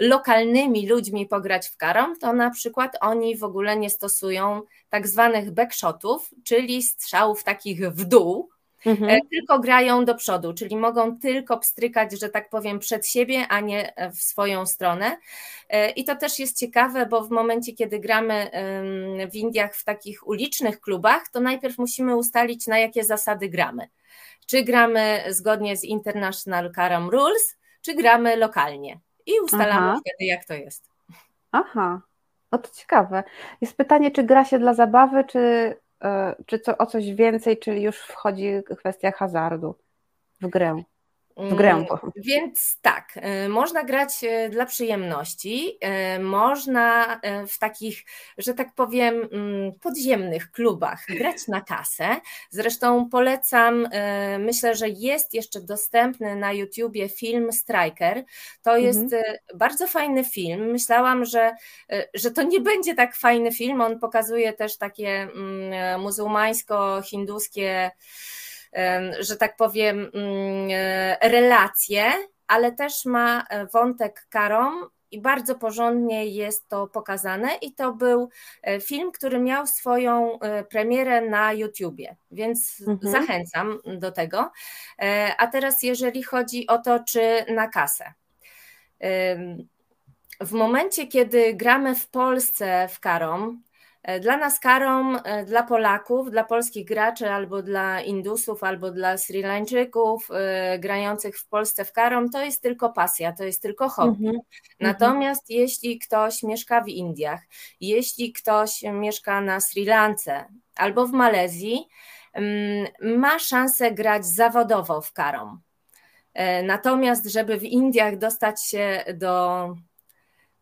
[SPEAKER 3] lokalnymi ludźmi pograć w karom, to na przykład oni w ogóle nie stosują tak zwanych backshotów, czyli strzałów takich w dół, mhm. E, tylko grają do przodu, czyli mogą tylko pstrykać, że tak powiem, przed siebie, a nie w swoją stronę. E, I to też jest ciekawe, bo w momencie, kiedy gramy w Indiach w takich ulicznych klubach, to najpierw musimy ustalić, na jakie zasady gramy. Czy gramy zgodnie z International Carom Rules, czy gramy lokalnie. I ustalamy Aha. wtedy, jak to jest.
[SPEAKER 1] Aha, o to ciekawe. Jest pytanie, czy gra się dla zabawy, czy E, czy co, o coś więcej, czyli już wchodzi kwestia hazardu w grę? W grę. Mm,
[SPEAKER 3] więc tak, y, można grać y, dla przyjemności, y, można w takich, że tak powiem, mm, podziemnych klubach grać na kasę. Zresztą polecam, myślę, że jest jeszcze dostępny na YouTubie film Striker. To jest mhm. bardzo fajny film. Myślałam, że, że to nie będzie tak fajny film. On pokazuje też takie mm, muzułmańsko-hinduskie że tak powiem, mm, e, relacje, ale też ma e, wątek karom i bardzo porządnie jest to pokazane i to był e, film, który miał swoją premierę na YouTubie, więc mhm. zachęcam do tego. A teraz jeżeli chodzi o to, czy na kasę. W momencie, kiedy gramy w Polsce w Karom, dla nas karą, e, dla Polaków, dla polskich graczy, albo dla Indusów, albo dla Sri Lańczyków e, grających w Polsce w karą, to jest tylko pasja, to jest tylko hobby. Mm -hmm. Natomiast jeśli ktoś mieszka w Indiach, jeśli ktoś mieszka na Sri Lance albo w Malezji, mm, ma szansę grać zawodowo w karą. Natomiast, żeby w Indiach dostać się do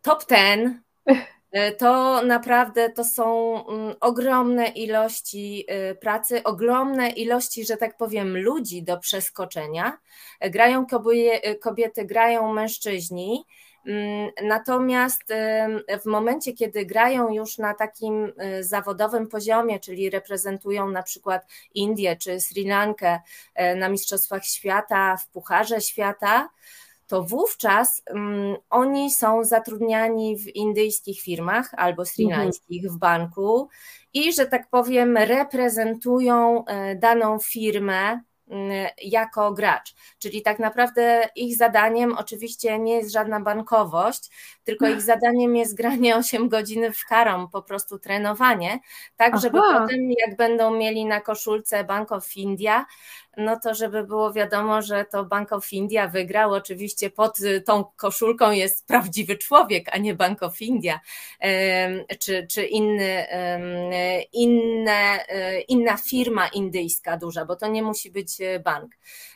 [SPEAKER 3] top ten, E, to naprawdę to są mm, ogromne ilości e, pracy, ogromne ilości, że tak powiem, ludzi do przeskoczenia. E, grają kobiety, grają mężczyźni. Mm, natomiast w momencie, kiedy grają już na takim zawodowym poziomie, czyli reprezentują na przykład Indię czy Sri Lankę na Mistrzostwach Świata, w Pucharze Świata, to wówczas um, oni są zatrudniani w indyjskich firmach albo srilańskich mhm. w banku i, że tak powiem, reprezentują e, daną firmę Mm, jako gracz. Czyli tak naprawdę ich zadaniem oczywiście nie jest żadna bankowość, tylko ich zadaniem jest granie 8 godzin w karą, po prostu trenowanie, tak żeby Aha. potem jak będą mieli na koszulce Bank of India, no to żeby było wiadomo, że to Bank of India wygrał. Oczywiście pod tą koszulką jest prawdziwy człowiek, a nie Bank of India, czy, czy inny, inne, e, inna firma indyjska duża, bo to nie musi być bank.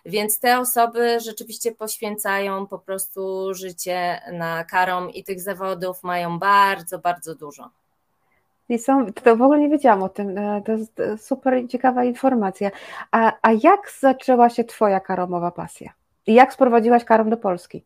[SPEAKER 3] Więc te osoby rzeczywiście poświęcają po prostu życie na karom i tych zawodów mają bardzo, bardzo dużo.
[SPEAKER 1] I są, to w ogóle nie wiedziałam o tym, e, to jest e, super ciekawa informacja. A, a jak zaczęła się Twoja karomowa pasja? I jak sprowadziłaś karom do Polski?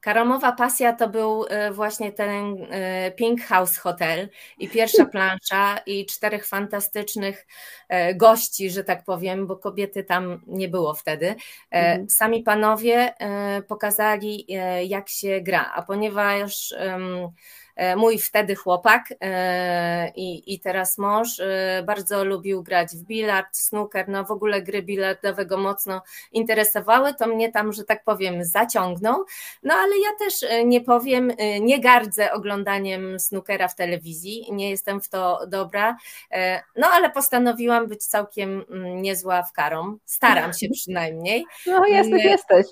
[SPEAKER 3] Karamowa pasja to był e, właśnie ten e, Pink House Hotel i pierwsza plansza i czterech fantastycznych e, gości, że tak powiem, bo kobiety tam nie było wtedy. Mhm. Sami panowie pokazali, jak się gra, a ponieważ E, mój wtedy chłopak e, i, i teraz mąż e, bardzo lubił grać w bilard, snooker, no w ogóle gry bilardowe go mocno interesowały, to mnie tam, że tak powiem, zaciągnął. No ale ja też nie powiem, nie gardzę oglądaniem snookera w telewizji, nie jestem w to dobra, no ale postanowiłam być całkiem mm, niezła w karą. Staram się przynajmniej.
[SPEAKER 1] No jesteś, jesteś.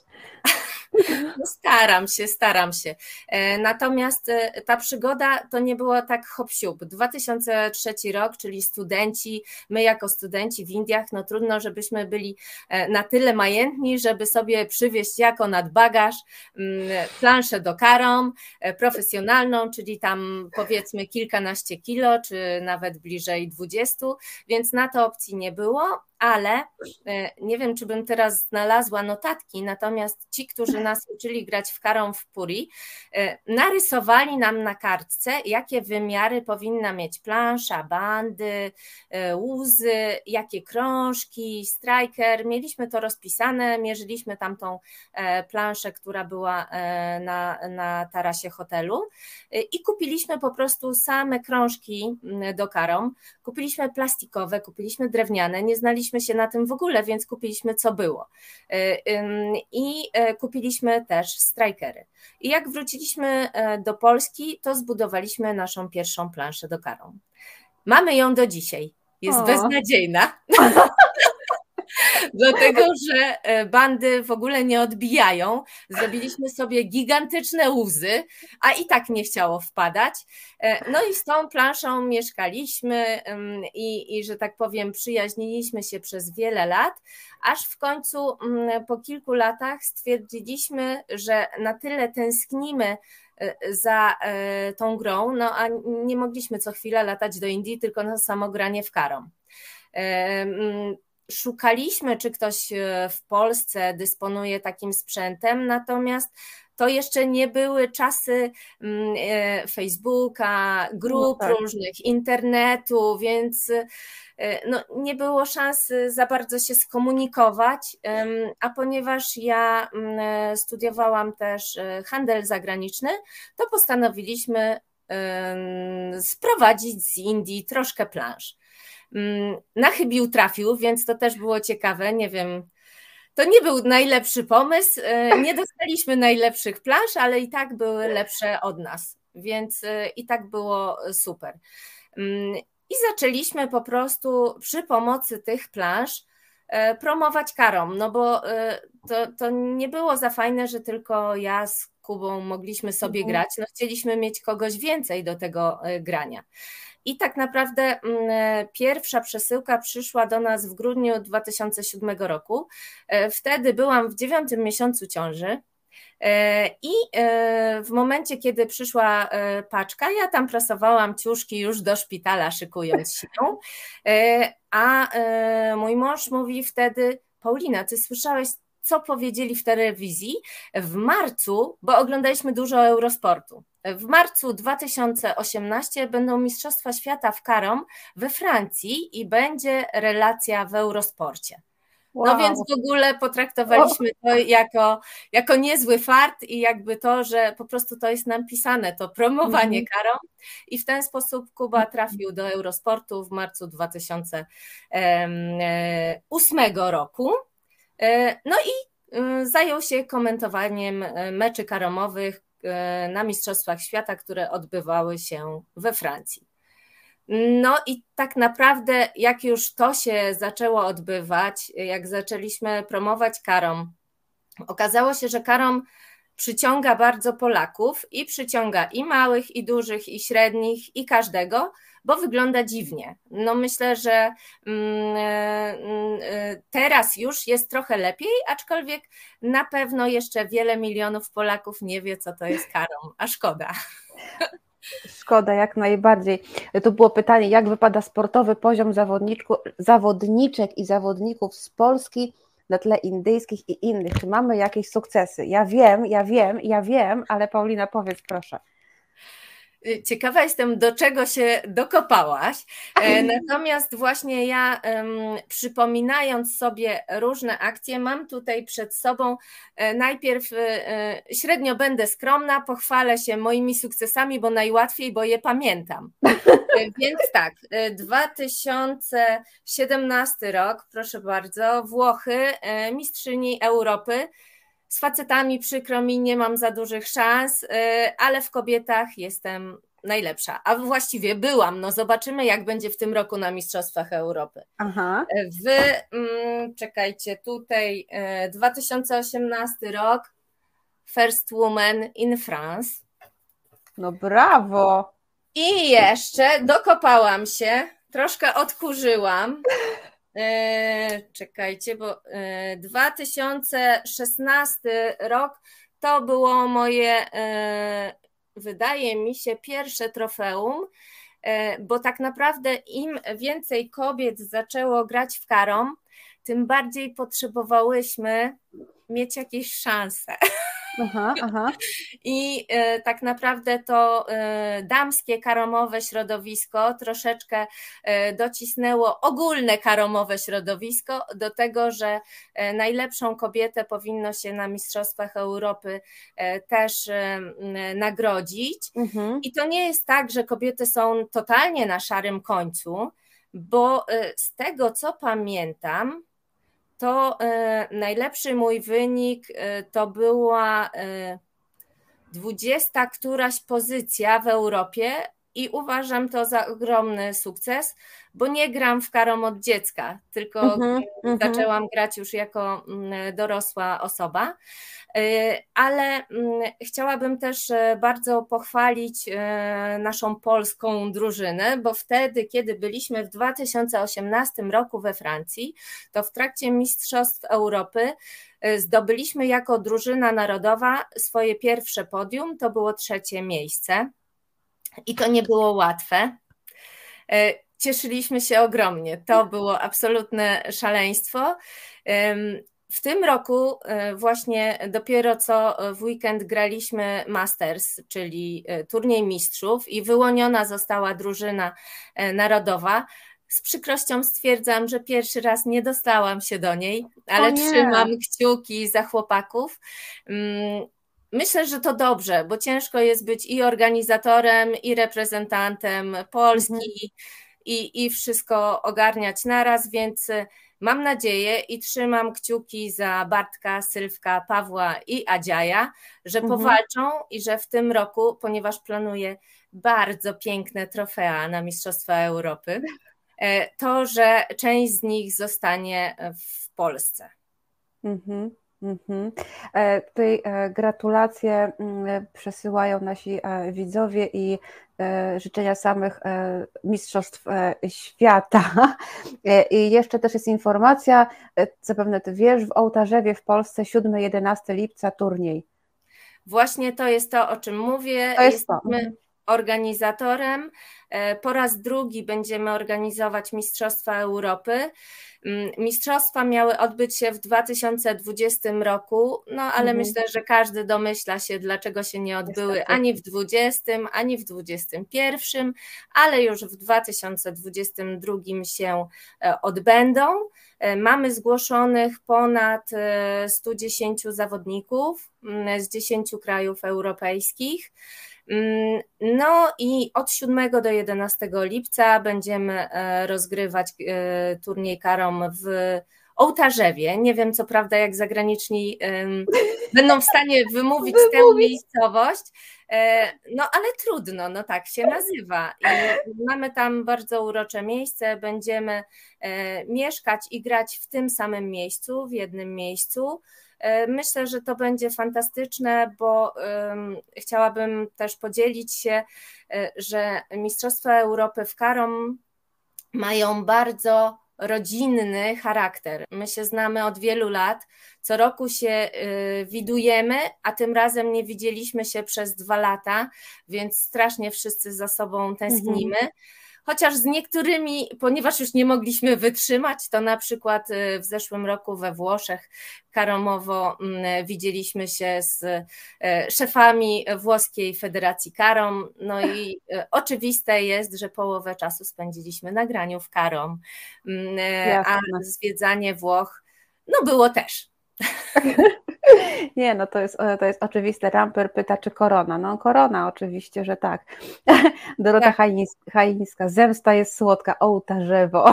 [SPEAKER 3] Staram się, staram się. E, natomiast e, ta przygoda to nie było tak hop -siup. 2003 rok, czyli studenci, my jako studenci w Indiach, no trudno, żebyśmy byli e, na tyle majętni, żeby sobie przywieźć jako nadbagaż mm, planszę do karą profesjonalną, czyli tam powiedzmy kilkanaście kilo, czy nawet bliżej 20, więc na to opcji nie było ale e, nie wiem, czy bym teraz znalazła notatki, natomiast ci, którzy nas uczyli grać w karą w puri, e, narysowali nam na kartce, jakie wymiary powinna mieć plansza, bandy, e, łuzy, jakie krążki, striker. Mieliśmy to rozpisane, mierzyliśmy tamtą planszę, która była na, na tarasie hotelu i kupiliśmy po prostu same krążki do karą. Kupiliśmy plastikowe, kupiliśmy drewniane, nie znaliśmy znaliśmy się na tym w ogóle, więc kupiliśmy co było. Y, I e, kupiliśmy też strajkery. I jak wróciliśmy e, do Polski, to zbudowaliśmy naszą pierwszą planszę do karą. Mamy ją do dzisiaj. Jest o. beznadziejna. Dlatego, że e, bandy w ogóle nie odbijają. Zrobiliśmy sobie gigantyczne łzy, a i tak nie chciało wpadać. E, no i z tą planszą mieszkaliśmy i, i że tak powiem, przyjaźniliśmy się przez wiele lat, aż w końcu mm, po kilku latach stwierdziliśmy, że na tyle tęsknimy e, za tą grą, no a nie mogliśmy co chwilę latać do Indii tylko na samogranie w Karom. Szukaliśmy, czy ktoś e, w Polsce dysponuje takim sprzętem, natomiast to jeszcze nie były czasy mm, e, Facebooka, grup no tak. różnych, internetu, więc e, no, nie było szans za bardzo się skomunikować. A ponieważ ja mm, studiowałam też handel zagraniczny, to postanowiliśmy sprowadzić z Indii troszkę plansz. Mm, na chybił trafił, więc to też było ciekawe. Nie wiem, to nie był najlepszy pomysł. E, nie dostaliśmy najlepszych plansz, ale i tak były lepsze od nas, więc e, i tak było super. Mm, I zaczęliśmy po prostu przy pomocy tych plansz e, promować karom, no bo to, to nie było za fajne, że tylko ja z Kubą mogliśmy sobie mhm. grać, no chcieliśmy mieć kogoś więcej do tego grania. I tak naprawdę mm, e, pierwsza przesyłka przyszła do nas w grudniu 2007 roku. E, wtedy byłam w dziewiątym miesiącu ciąży. E, I w momencie, kiedy przyszła paczka, ja tam prasowałam ciuszki już do szpitala, szykując się. A mój mąż mówi wtedy: Paulina, ty słyszałeś, co powiedzieli w telewizji w marcu, bo oglądaliśmy dużo Eurosportu. W marcu 2018 będą Mistrzostwa Świata w Karom we Francji i będzie relacja w Eurosporcie. No wow. No więc w ogóle potraktowaliśmy to jako, jako niezły fart i jakby to, że po prostu to jest nam pisane, to promowanie mm. karą i w ten sposób Kuba mhm. trafił do Eurosportu w marcu 2008 roku. E, no i y, zajął się komentowaniem e, meczy karomowych, E, na Mistrzostwach Świata, które odbywały się we Francji. No i tak naprawdę, jak już to się zaczęło odbywać, jak zaczęliśmy promować Karom, okazało się, że Karom przyciąga bardzo Polaków i przyciąga i małych, i dużych, i średnich, i każdego, bo wygląda dziwnie. No myślę, że mm, e, mm, e, teraz już jest trochę lepiej, aczkolwiek na pewno jeszcze wiele milionów Polaków nie wie, co to jest karą, a szkoda.
[SPEAKER 1] Szkoda, jak najbardziej. To było pytanie, jak wypada sportowy poziom zawodniczek i zawodników z Polski na tle indyjskich i innych. Czy mamy jakieś sukcesy? Ja wiem, ja wiem, ja wiem, ale Paulina, powiedz proszę.
[SPEAKER 3] Ciekawa jestem, do czego się dokopałaś. E, natomiast właśnie ja, przypominając sobie różne akcje, mam tutaj przed sobą e, najpierw e, średnio będę skromna, pochwalę się moimi sukcesami, bo najłatwiej, bo je pamiętam. Więc tak, 2017 rok, proszę bardzo, Włochy, mistrzyni Europy. Z facetami przykro mi, nie mam za dużych szans, y, ale w kobietach jestem najlepsza. A właściwie byłam. No zobaczymy, jak będzie w tym roku na Mistrzostwach Europy. Aha. W, mm, czekajcie, tutaj 2018 y, rok, First Woman in France.
[SPEAKER 1] No brawo!
[SPEAKER 3] I jeszcze dokopałam się, troszkę odkurzyłam. E, czekajcie, bo 2016 e, rok to było moje, e, wydaje mi się, pierwsze trofeum, bo tak naprawdę im więcej kobiet zaczęło grać w karom, tym bardziej potrzebowałyśmy mieć jakieś szanse. Aha, aha. I e, tak naprawdę to e, damskie karomowe środowisko troszeczkę e, docisnęło ogólne karomowe środowisko do tego, że najlepszą kobietę powinno się na Mistrzostwach Europy też nagrodzić. Mhm. I to nie jest tak, że kobiety są totalnie na szarym końcu, bo z tego co pamiętam, to e, najlepszy mój wynik e, to była e, dwudziesta któraś pozycja w Europie, i uważam to za ogromny sukces, bo nie gram w karom od dziecka, tylko mm -hmm, zaczęłam -hmm. grać już jako mm, dorosła osoba. Y, ale mm, chciałabym też e, bardzo pochwalić e, naszą polską drużynę, bo wtedy, kiedy byliśmy w 2018 roku we Francji, to w trakcie Mistrzostw Europy zdobyliśmy jako drużyna narodowa swoje pierwsze podium, to było trzecie miejsce. I to nie było łatwe. Cieszyliśmy się ogromnie. To było absolutne szaleństwo. W tym roku e, właśnie dopiero co w weekend graliśmy Masters, czyli e, turniej mistrzów i wyłoniona została drużyna e, narodowa. Z przykrością stwierdzam, że pierwszy raz nie dostałam się do niej, ale trzymam kciuki za chłopaków. Myślę, że to dobrze, bo ciężko jest być i organizatorem, i reprezentantem Polski, mhm. i, i wszystko ogarniać naraz, więc Mam nadzieję i trzymam kciuki za Bartka, Sylwka, Pawła i Adziaja, że mhm. powalczą i że w tym roku, ponieważ planuję bardzo piękne trofea na Mistrzostwa Europy, e, to, że część z nich zostanie w Polsce.
[SPEAKER 1] Mhm. Mhm. E, tutaj e, gratulacje mm, przesyłają nasi e, widzowie i życzenia samych Mistrzostw Świata. I jeszcze też jest informacja, zapewne Ty wiesz, w Ołtarzewie w Polsce 7-11 lipca turniej.
[SPEAKER 3] Właśnie to jest to, o czym mówię.
[SPEAKER 1] To jest to. Mhm
[SPEAKER 3] organizatorem. E, po raz drugi będziemy organizować Mistrzostwa Europy. Mm, mistrzostwa miały odbyć się w 2020 roku, no ale mhm. myślę, że każdy domyśla się, dlaczego się nie odbyły ani w 20, ani w 21, ale już w 2022 się e, odbędą. E, mamy zgłoszonych ponad 110 zawodników mm, z 10 krajów europejskich. Mm, no i od 7 do 11 lipca będziemy e, rozgrywać e, turniej karom w Ołtarzewie. Nie wiem, co prawda, jak zagraniczni będą w stanie wymówić tę miejscowość, e, no ale trudno, no tak się nazywa. I mamy tam bardzo urocze miejsce, będziemy mieszkać i grać w tym samym miejscu, w jednym miejscu. E, myślę, że to będzie fantastyczne, bo chciałabym też podzielić się, e, że Mistrzostwa Europy w Karom mają bardzo rodzinny charakter. My się znamy od wielu lat, co roku się e, widujemy, a tym razem nie widzieliśmy się przez dwa lata, więc strasznie wszyscy za sobą tęsknimy. Mhm chociaż z niektórymi, ponieważ już nie mogliśmy wytrzymać, to na przykład y, w zeszłym roku we Włoszech karomowo mm, widzieliśmy się z y, szefami Włoskiej Federacji Karom, no i y, oczywiste jest, że połowę czasu spędziliśmy na graniu w karom, mm, a zwiedzanie Włoch no było też.
[SPEAKER 1] Nie, no to jest, to jest oczywiste. Ramper pyta, czy korona. No korona oczywiście, że tak. Dorota tak. Hajniska, zemsta jest słodka, ołtarzewo.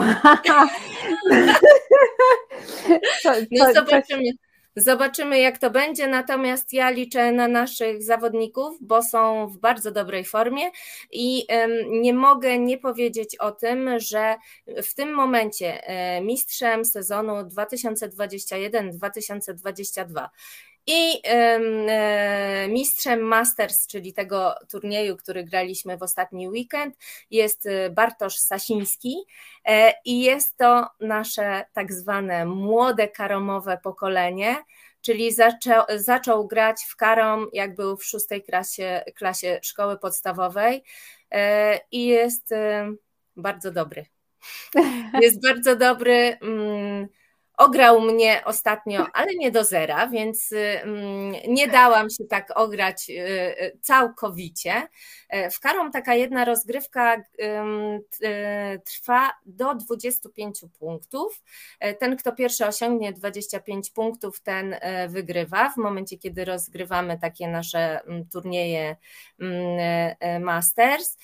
[SPEAKER 3] no zobaczymy. Zobaczymy, jak to będzie. Natomiast ja liczę na naszych zawodników, bo są w bardzo dobrej formie i nie mogę nie powiedzieć o tym, że w tym momencie e, mistrzem sezonu 2021-2022 i e, mistrzem Masters, czyli tego turnieju, który graliśmy w ostatni weekend, jest e, Bartosz Sasiński e, i jest to nasze tak zwane młode karomowe pokolenie, czyli zaczął, zaczął grać w karom, jak był w szóstej klasie, klasie szkoły podstawowej i jest bardzo dobry. Jest bardzo dobry. Mm, Ograł mnie ostatnio, ale nie do zera, więc mm, nie dałam się tak ograć y, y, całkowicie. E, w Karom taka jedna rozgrywka y, trwa do 25 punktów. E, ten, kto pierwszy osiągnie 25 punktów, ten e, wygrywa. W momencie, kiedy rozgrywamy takie nasze mm, turnieje mm, Masters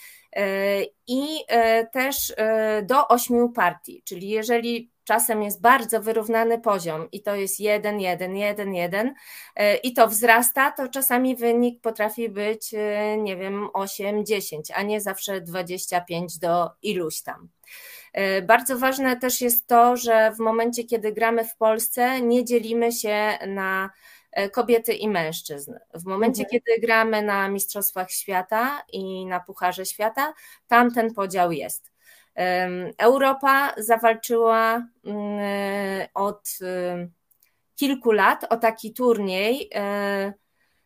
[SPEAKER 3] i też do 8 partii, czyli jeżeli czasem jest bardzo wyrównany poziom i to jest 1, 1, 1, 1 i to wzrasta, to czasami wynik potrafi być, nie wiem, 8, 10, a nie zawsze 25 do iluś tam. Bardzo ważne też jest to, że w momencie, kiedy gramy w Polsce, nie dzielimy się na E, kobiety i mężczyzn. W momencie, mhm. kiedy gramy na Mistrzostwach Świata i na Pucharze Świata, tam ten podział jest. Europa zawalczyła mm, od kilku lat o taki turniej, e,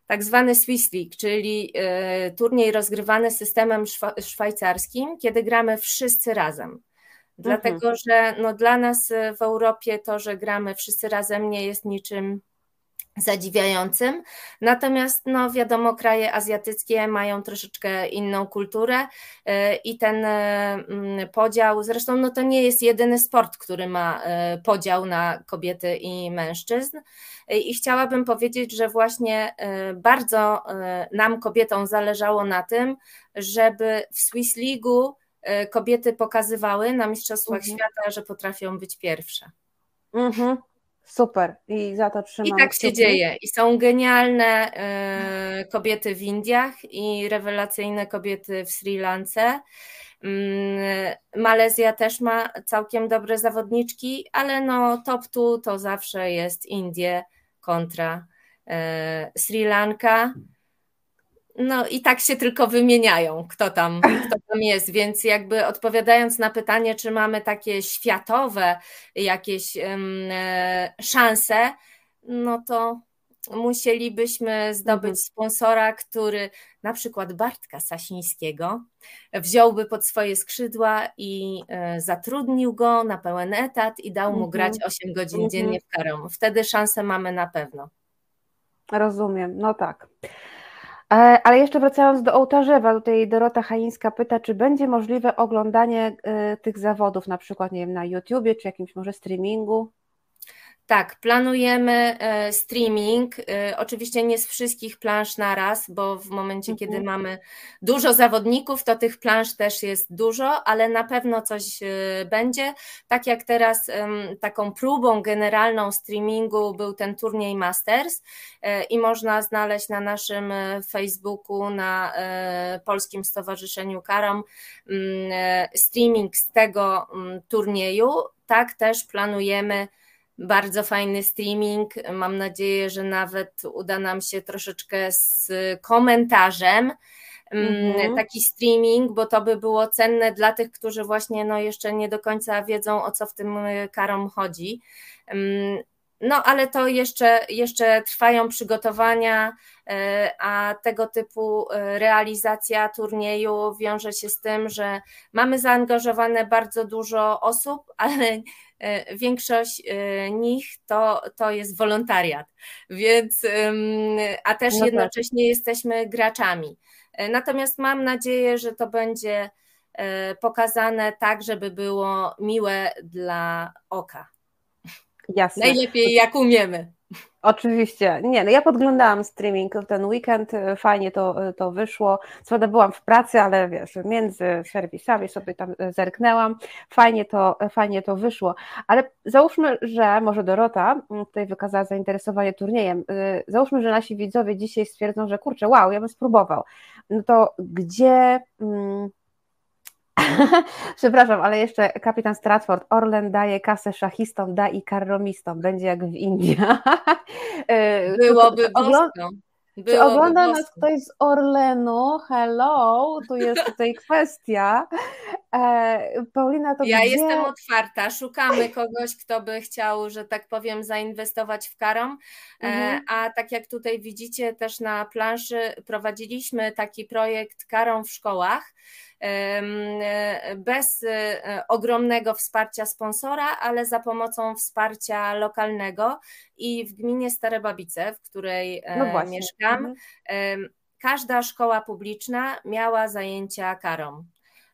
[SPEAKER 3] tak zwany Swiss League, czyli e, turniej rozgrywany systemem szwajcarskim, kiedy gramy wszyscy razem. Dlatego, mhm. że no dla nas w Europie to, że gramy wszyscy razem, nie jest niczym zadziwiającym. Natomiast, no wiadomo, kraje azjatyckie mają troszeczkę inną kulturę e, i ten e, mm, podział, zresztą no to nie jest jedyny sport, który ma e, podział na kobiety i mężczyzn. I chciałabym powiedzieć, że właśnie bardzo nam kobietom zależało na tym, żeby w Swiss League'u kobiety pokazywały na Mistrzostwach mhm. Świata, że potrafią być pierwsze.
[SPEAKER 1] Mhm. Super i za to trzymam.
[SPEAKER 3] I tak się dzieje. I są genialne y, kobiety w Indiach i rewelacyjne kobiety w Sri Lance. Y, Malezja też ma całkiem dobre zawodniczki, ale no top 2 to zawsze jest Indie kontra y, Sri Lanka. No i tak się tylko wymieniają, kto tam, kto tam jest, więc jakby odpowiadając na pytanie, czy mamy takie światowe jakieś um, szanse, no to musielibyśmy zdobyć mhm. sponsora, który na przykład Bartka Sasińskiego wziąłby pod swoje skrzydła i e, zatrudnił go na pełen etat i dał mu grać 8 mhm. godzin mhm. dziennie w karą. Wtedy szanse mamy na pewno.
[SPEAKER 1] Rozumiem, no tak. E, ale jeszcze wracając do ołtarzewa, tutaj Dorota Haińska pyta, czy będzie możliwe oglądanie e, tych zawodów, na przykład nie wiem, na YouTubie, czy jakimś może streamingu?
[SPEAKER 3] Tak, planujemy e, streaming. E, oczywiście nie z wszystkich plansz naraz, bo w momencie, mhm. kiedy mamy dużo zawodników, to tych plansz też jest dużo, ale na pewno coś e, będzie. Tak jak teraz taką próbą generalną streamingu był ten turniej Masters i można znaleźć na naszym Facebooku, na Polskim Stowarzyszeniu Karom mm, streaming z tego mm, turnieju. Tak też planujemy bardzo fajny streaming. Mam nadzieję, że nawet uda nam się troszeczkę z komentarzem. Mm, taki streaming, bo to by było cenne dla tych, którzy właśnie no jeszcze nie do końca wiedzą, o co w tym karom chodzi. No, ale to jeszcze, jeszcze trwają przygotowania, e, a tego typu e, realizacja turnieju wiąże się z tym, że mamy zaangażowane bardzo dużo osób, ale E, większość nich to, to jest wolontariat, więc a też no tak. jednocześnie jesteśmy graczami. Natomiast mam nadzieję, że to będzie pokazane tak, żeby było miłe dla oka. Jasne. Najlepiej jak umiemy.
[SPEAKER 1] Oczywiście, nie, no ja podglądałam streaming ten weekend, fajnie to, to wyszło. Co byłam w pracy, ale wiesz, między serwisami sobie tam zerknęłam, fajnie to, fajnie to wyszło. Ale załóżmy, że może Dorota tutaj wykazała zainteresowanie turniejem. Załóżmy, że nasi widzowie dzisiaj stwierdzą, że kurczę, wow, ja bym spróbował. No to gdzie. Hmm, Przepraszam, ale jeszcze kapitan Stratford, Orlen daje kasę szachistom, da i karromistom, będzie jak w Indiach.
[SPEAKER 3] E, Byłoby bosko.
[SPEAKER 1] Czy ogląda nas ktoś z Orlenu? Hello, tu jest tutaj kwestia. E, Paulina, to
[SPEAKER 3] Ja
[SPEAKER 1] gdzie...
[SPEAKER 3] jestem otwarta. Szukamy kogoś, kto by chciał, że tak powiem, zainwestować w Karom. E, mhm. A tak jak tutaj widzicie, też na planszy prowadziliśmy taki projekt Karom w szkołach bez e, ogromnego wsparcia sponsora, ale za pomocą wsparcia lokalnego i w gminie Stare Babice, w której e, no mieszkam, mhm. każda szkoła publiczna miała zajęcia karą.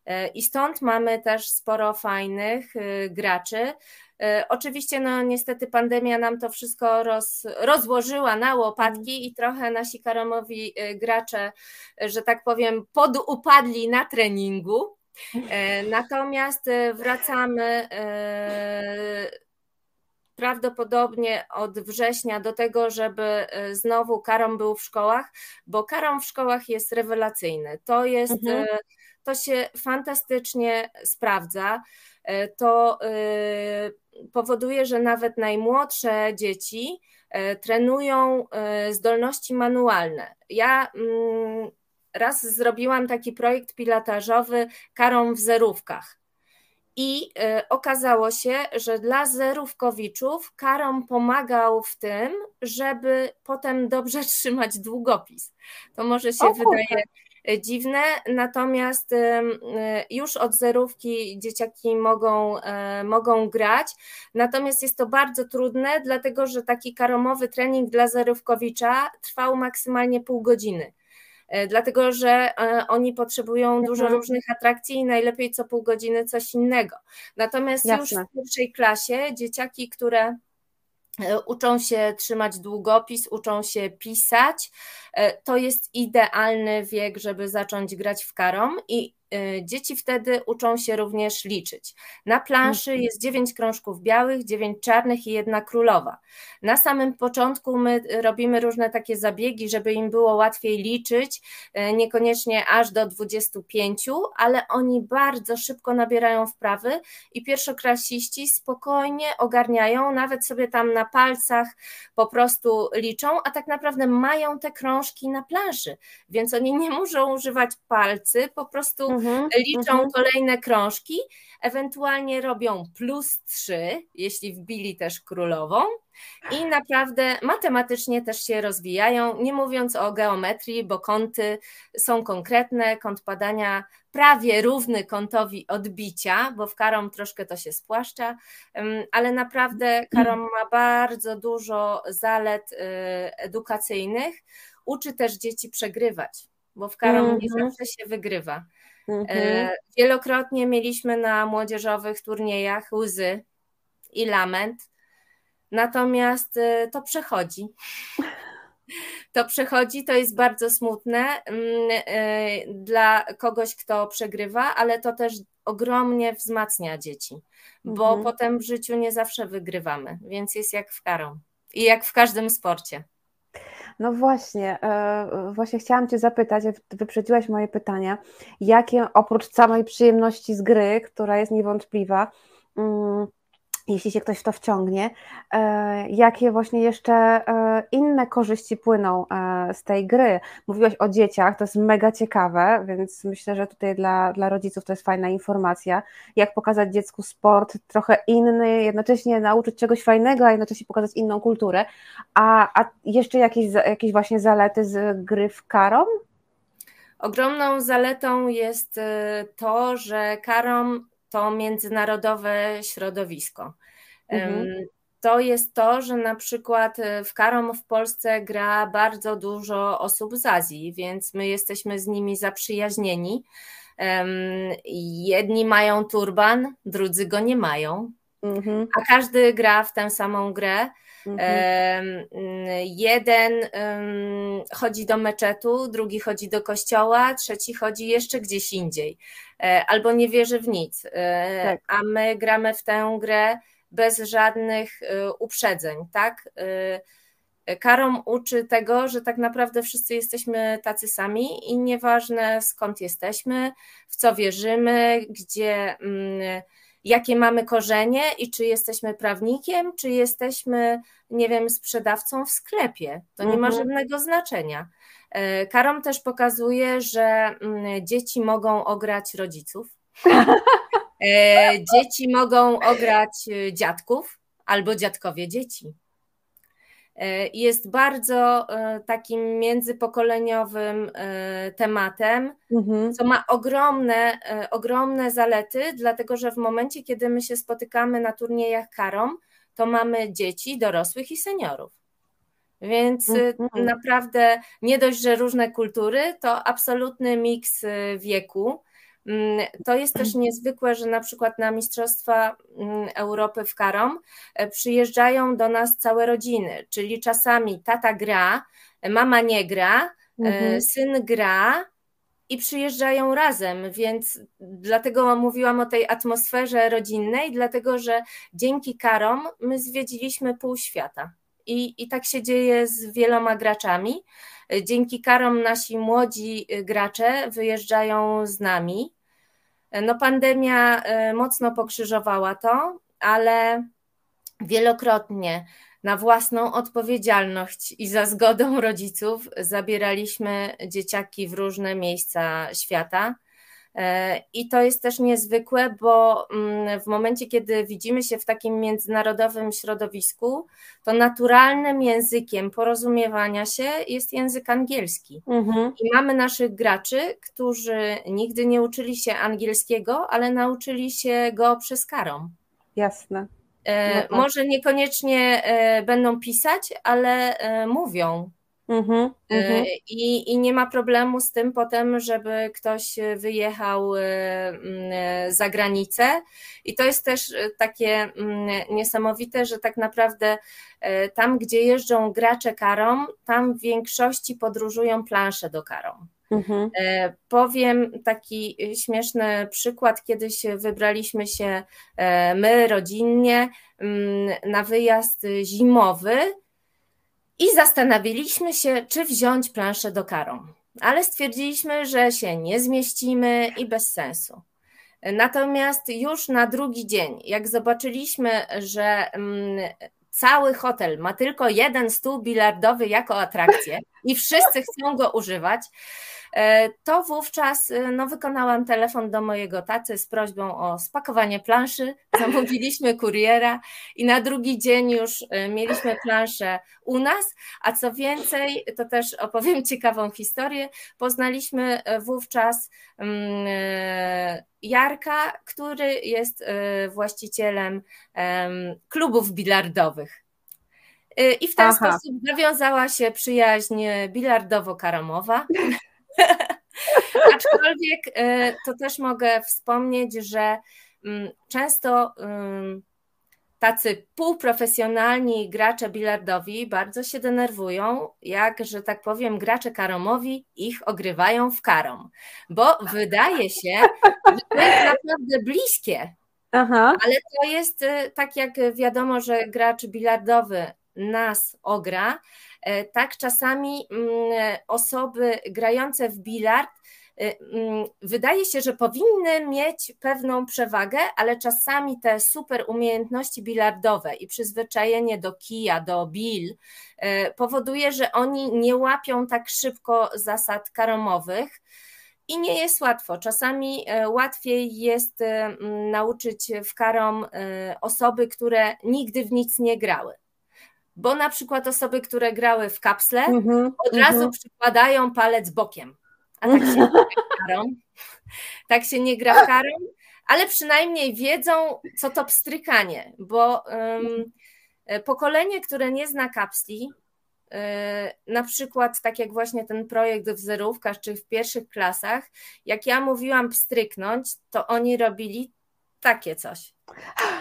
[SPEAKER 3] E, I stąd mamy też sporo fajnych graczy. Oczywiście, no niestety pandemia nam to wszystko roz, rozłożyła na łopatki i trochę nasi karomowi gracze, że tak powiem, podupadli na treningu. Natomiast wracamy prawdopodobnie od września do tego, żeby znowu karom był w szkołach, bo karom w szkołach jest rewelacyjny. To jest, mhm. to się fantastycznie sprawdza. To powoduje, że nawet najmłodsze dzieci e, trenują e, zdolności manualne. Ja mm, raz zrobiłam taki projekt pilotażowy karą w zerówkach. I e, okazało się, że dla zerówkowiczów karom pomagał w tym, żeby potem dobrze trzymać długopis. To może się wydaje dziwne, natomiast już od zerówki dzieciaki mogą, e, mogą grać, natomiast jest to bardzo trudne, dlatego że taki karomowy trening dla zerówkowicza trwał maksymalnie pół godziny e, dlatego że e, oni potrzebują mhm. dużo różnych atrakcji i najlepiej co pół godziny coś innego. Natomiast Jasne. już w pierwszej klasie dzieciaki, które E, uczą się trzymać długopis, uczą się pisać. E, to jest idealny wiek, żeby zacząć grać w karom i dzieci wtedy uczą się również liczyć. Na planszy mhm. jest dziewięć krążków białych, dziewięć czarnych i jedna królowa. Na samym początku my robimy różne takie zabiegi, żeby im było łatwiej liczyć, y, niekoniecznie aż do 25, ale oni bardzo szybko nabierają wprawy i pierwszoklasiści spokojnie ogarniają, nawet sobie tam na palcach po prostu liczą, a tak naprawdę mają te krążki na planszy, więc oni nie muszą używać palcy, po prostu mhm, liczą mhm. kolejne krążki, ewentualnie robią plus trzy, jeśli wbili też królową. I naprawdę matematycznie też się rozwijają, nie mówiąc o geometrii, bo kąty są konkretne, kąt padania prawie równy kątowi odbicia, bo w karom troszkę to się spłaszcza, ale naprawdę karom ma bardzo dużo zalet y, edukacyjnych. Uczy też dzieci przegrywać, bo w karom nie mhm. zawsze się wygrywa. Mhm. E, wielokrotnie mieliśmy na młodzieżowych turniejach łzy i lament, natomiast e, to przechodzi. To przechodzi, to jest bardzo smutne mm, e, dla kogoś, kto przegrywa, ale to też ogromnie wzmacnia dzieci, bo mhm. potem w życiu nie zawsze wygrywamy, więc jest jak w karą i jak w każdym sporcie.
[SPEAKER 1] No właśnie, e, właśnie chciałam Cię zapytać, wyprzedziłaś moje pytania, jakie oprócz samej przyjemności z gry, która jest niewątpliwa, mm, jeśli się ktoś w to wciągnie, e, jakie właśnie jeszcze e, inne korzyści płyną e, z tej gry. Mówiłaś o dzieciach, to jest mega ciekawe, więc myślę, że tutaj dla, dla rodziców to jest fajna informacja, jak pokazać dziecku sport trochę inny, jednocześnie nauczyć czegoś fajnego, a jednocześnie pokazać inną kulturę. A, a jeszcze jakieś, jakieś właśnie zalety z gry w karom?
[SPEAKER 3] Ogromną zaletą jest to, że karom to międzynarodowe środowisko. Mhm. To jest to, że na przykład e, w Karom w Polsce gra bardzo dużo osób z Azji, więc my jesteśmy z nimi zaprzyjaźnieni. Jedni mają turban, drudzy go nie mają, mhm. a każdy gra w tę samą grę. Mhm. Jeden chodzi do meczetu, drugi chodzi do kościoła, trzeci chodzi jeszcze gdzieś indziej, e, albo nie wierzy w nic. E, tak. A my gramy w tę grę bez żadnych e, uprzedzeń, tak? Karom uczy tego, że tak naprawdę wszyscy jesteśmy tacy sami i nieważne skąd jesteśmy, w co wierzymy, gdzie mm, jakie mamy korzenie i czy jesteśmy prawnikiem, czy jesteśmy, nie wiem, sprzedawcą w sklepie. To nie ma mhm. żadnego znaczenia. E, Karom też pokazuje, że mm, dzieci mogą ograć rodziców. E, dzieci mogą ograć e, dziadków albo dziadkowie dzieci. E, jest bardzo e, takim międzypokoleniowym e, tematem, mhm. co ma ogromne, ogromne zalety, dlatego że w momencie, kiedy my się spotykamy na turniejach karom, to mamy dzieci, dorosłych i seniorów. Więc mhm. naprawdę nie dość, że różne kultury, to absolutny miks wieku. Mm, to jest też niezwykłe, że na przykład na Mistrzostwa mm, Europy w Karom e, przyjeżdżają do nas całe rodziny, czyli czasami tata gra, mama nie gra, e, mhm. syn gra, i przyjeżdżają razem, więc dlatego mówiłam o tej atmosferze rodzinnej, dlatego że dzięki karom my zwiedziliśmy pół świata. I, I tak się dzieje z wieloma graczami. Dzięki karom nasi młodzi gracze wyjeżdżają z nami. No, pandemia e, mocno pokrzyżowała to, ale wielokrotnie na własną odpowiedzialność i za zgodą rodziców zabieraliśmy dzieciaki w różne miejsca świata. E, I to jest też niezwykłe, bo mm, w momencie, kiedy widzimy się w takim międzynarodowym środowisku, to naturalnym językiem porozumiewania się jest język angielski. Mhm. I mamy naszych graczy, którzy nigdy nie uczyli się angielskiego, ale nauczyli się go przez karą.
[SPEAKER 1] Jasne.
[SPEAKER 3] E, no tak. Może niekoniecznie e, będą pisać, ale mówią. Mm-hmm, mm-hmm. I, I nie ma problemu z tym potem, żeby ktoś wyjechał za granicę. I to jest też takie niesamowite, że tak naprawdę tam, gdzie jeżdżą gracze karą, tam w większości podróżują plansze do karą. Mhm. E, powiem taki śmieszny przykład. Kiedyś wybraliśmy się e, my rodzinnie na wyjazd zimowy i zastanawialiśmy się, czy wziąć planszę do karą. Ale stwierdziliśmy, że się nie zmieścimy i bez sensu. Natomiast już na drugi dzień, jak zobaczyliśmy, że mm, cały hotel ma tylko jeden stół bilardowy jako atrakcję i wszyscy chcą go używać, to wówczas e, no, wykonałam telefon do mojego tacy z prośbą o spakowanie planszy. Zamówiliśmy kuriera i na drugi dzień już e, mieliśmy planszę u nas. A co więcej, to też opowiem ciekawą historię. Poznaliśmy wówczas mm, Jarka, który jest właścicielem klubów bilardowych. I w ten Aha. sposób nawiązała się przyjaźń bilardowo-karamowa. Aczkolwiek e, to też mogę wspomnieć, że mm, często tacy półprofesjonalni gracze bilardowi bardzo się denerwują, jak, że tak powiem, gracze karomowi ich ogrywają w karom, bo wydaje się, że to jest naprawdę bliskie. Aha. Ale to jest e, tak, jak wiadomo, że gracz bilardowy nas ogra, E, tak czasami mm, osoby grające w bilard e, mm, wydaje się, że powinny mieć pewną przewagę, ale czasami te super umiejętności bilardowe i przyzwyczajenie do kija, do bil e, powoduje, że oni nie łapią tak szybko zasad karomowych. I nie jest łatwo. Czasami łatwiej jest nauczyć w karom osoby, które nigdy w nic nie grały bo na przykład osoby, które grały w kapsle, mm-hmm, od mm-hmm. razu przykładają palec bokiem. A tak się nie gra karą. Tak się nie gra karą, ale przynajmniej wiedzą, co to pstrykanie, bo um, pokolenie, które nie zna kapsli, e, na przykład tak jak właśnie ten projekt w zerówkach czy w pierwszych klasach, jak ja mówiłam pstryknąć, to oni robili takie coś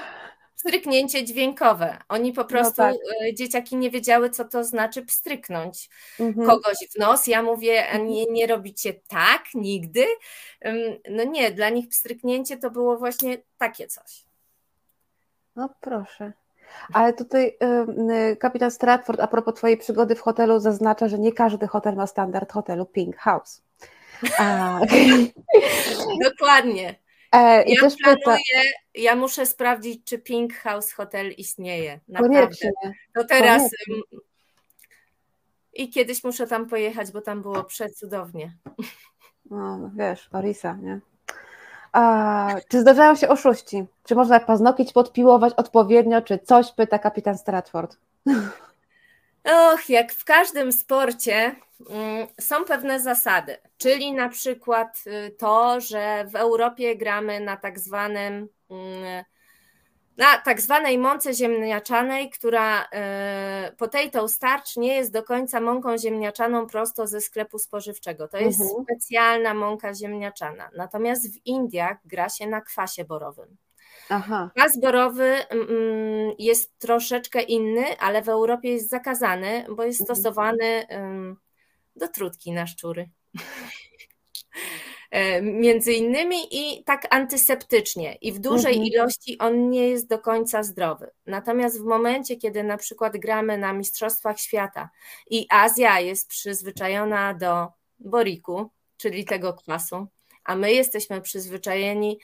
[SPEAKER 3] pstryknięcie dźwiękowe. Oni po no prostu, no tak. E, dzieciaki nie wiedziały, co to znaczy pstryknąć mhm. kogoś w nos. Ja mówię, nie, nie robicie tak nigdy. No nie, dla nich pstryknięcie to było właśnie takie coś.
[SPEAKER 1] No proszę. Ale tutaj y, kapitan Stratford, a propos Twojej przygody w hotelu, zaznacza, że nie każdy hotel ma standard hotelu Pink House. A...
[SPEAKER 3] Dokładnie. E, ja planuję, pyta... ja muszę sprawdzić, czy Pink House Hotel istnieje. Naprawdę. Koniecznie. To teraz. Koniecznie. I kiedyś muszę tam pojechać, bo tam było przecudownie.
[SPEAKER 1] No, wiesz, Orisa, nie? A, czy zdarzają się oszuści? Czy można paznokieć podpiłować odpowiednio, czy coś, pyta kapitan Stratford.
[SPEAKER 3] Och, jak w każdym sporcie mm, są pewne zasady, czyli na przykład y, to, że w Europie gramy na tak zwanym mm, na tak zwanej mące ziemniaczanej, która y, potato starch nie jest do końca mąką ziemniaczaną prosto ze sklepu spożywczego. To jest mhm. specjalna mąka ziemniaczana. Natomiast w Indiach gra się na kwasie borowym. Aha. Borowy mm, mm, jest troszeczkę inny, ale w Europie jest zakazany, bo jest mhm. stosowany do trutki na szczury. E, między innymi i tak antyseptycznie i w dużej mhm. ilości on nie jest do końca zdrowy. Natomiast w momencie, kiedy na przykład gramy na Mistrzostwach Świata i Azja jest przyzwyczajona do boriku, czyli tego kwasu, a my jesteśmy przyzwyczajeni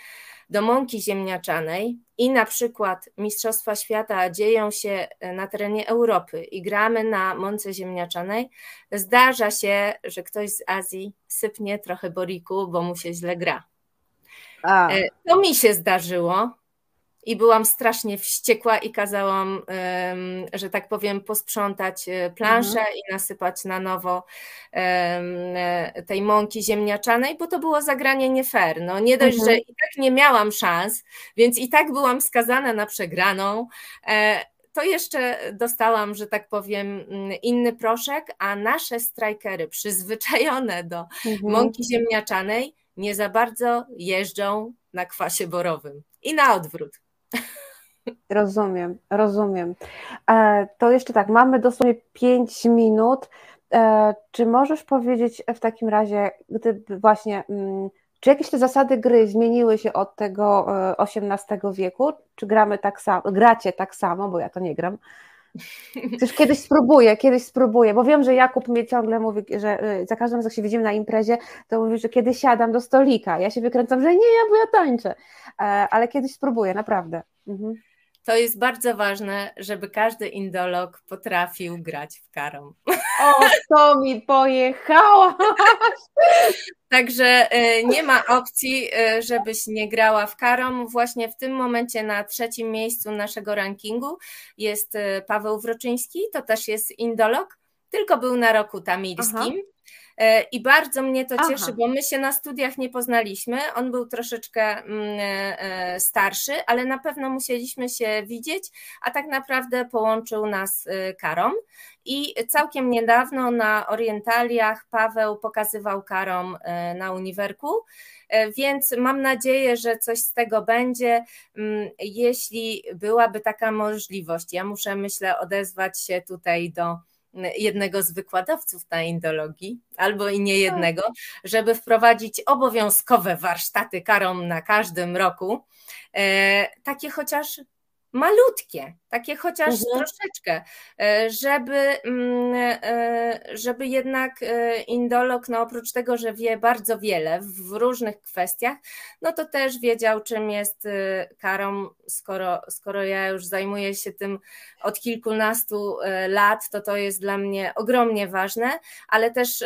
[SPEAKER 3] do mąki ziemniaczanej i na przykład Mistrzostwa Świata dzieją się e, na terenie Europy i gramy na mące ziemniaczanej, zdarza się, że ktoś z Azji sypnie trochę boriku, bo mu się źle gra. A. E, to mi się zdarzyło i byłam strasznie wściekła i kazałam, że tak powiem, posprzątać e, planszę mhm. i nasypać na nowo e, tej mąki ziemniaczanej, bo to było zagranie nie fair. No, nie dość, mhm. że i tak nie miałam szans, więc i tak byłam skazana na przegraną e, to jeszcze dostałam, że tak powiem, inny proszek, a nasze strajkery przyzwyczajone do mhm. mąki ziemniaczanej nie za bardzo jeżdżą na kwasie borowym i na odwrót.
[SPEAKER 1] Rozumiem, rozumiem. E, to jeszcze tak, mamy dosłownie 5 minut. E, czy możesz powiedzieć w takim razie, gdyby właśnie, mm, czy jakieś te zasady gry zmieniły się od tego XVIII e, wieku? Czy gramy tak samo, gracie tak samo, bo ja to nie gram? Też kiedyś spróbuję, kiedyś spróbuję, bo wiem, że Jakub mnie ciągle mówi, że za każdym razem jak się widzimy na imprezie, to mówi, że kiedy siadam do stolika, ja się wykręcam, że nie, ja, bo ja tańczę, ale kiedyś spróbuję, naprawdę. Mhm
[SPEAKER 3] to jest bardzo ważne, żeby każdy indolog potrafił grać w karom.
[SPEAKER 1] O, to mi pojechała!
[SPEAKER 3] Także e, nie ma opcji, e, żebyś nie grała w karom. Właśnie w tym momencie na trzecim miejscu naszego rankingu jest e, Paweł Wroczyński, to też jest indolog, tylko był na roku tamilskim. Aha. E, I bardzo mnie to cieszy, Aha. bo my się na studiach nie poznaliśmy. On był troszeczkę mm, e, e, starszy, ale na pewno musieliśmy się widzieć, a tak naprawdę połączył nas Karom. I całkiem niedawno na orientaliach Paweł pokazywał Karom na uniwerku, więc mam nadzieję, że coś z tego będzie, mm, jeśli byłaby taka możliwość. Ja muszę, myślę, odezwać się tutaj do jednego z wykładowców na indologii, albo i nie jednego, żeby wprowadzić obowiązkowe warsztaty karom na każdym roku, e, takie chociaż malutkie, takie chociaż mhm. troszeczkę, e, żeby, mm, e, żeby jednak e, indolog, no oprócz tego, że wie bardzo wiele w różnych kwestiach, no to też wiedział, czym jest karą, skoro, skoro ja już zajmuję się tym od kilkunastu lat, to to jest dla mnie ogromnie ważne, ale też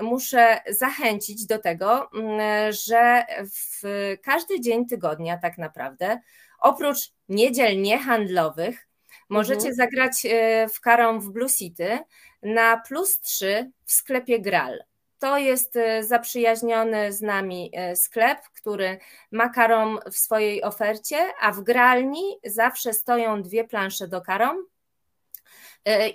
[SPEAKER 3] muszę zachęcić do tego, mm, że w każdy dzień tygodnia tak naprawdę Oprócz niedziel niehandlowych możecie mhm. zagrać e, w karą w Blue City na plus 3 w sklepie Gral. To jest e, zaprzyjaźniony z nami e, sklep, który ma karom w swojej ofercie, a w gralni zawsze stoją dwie plansze do karom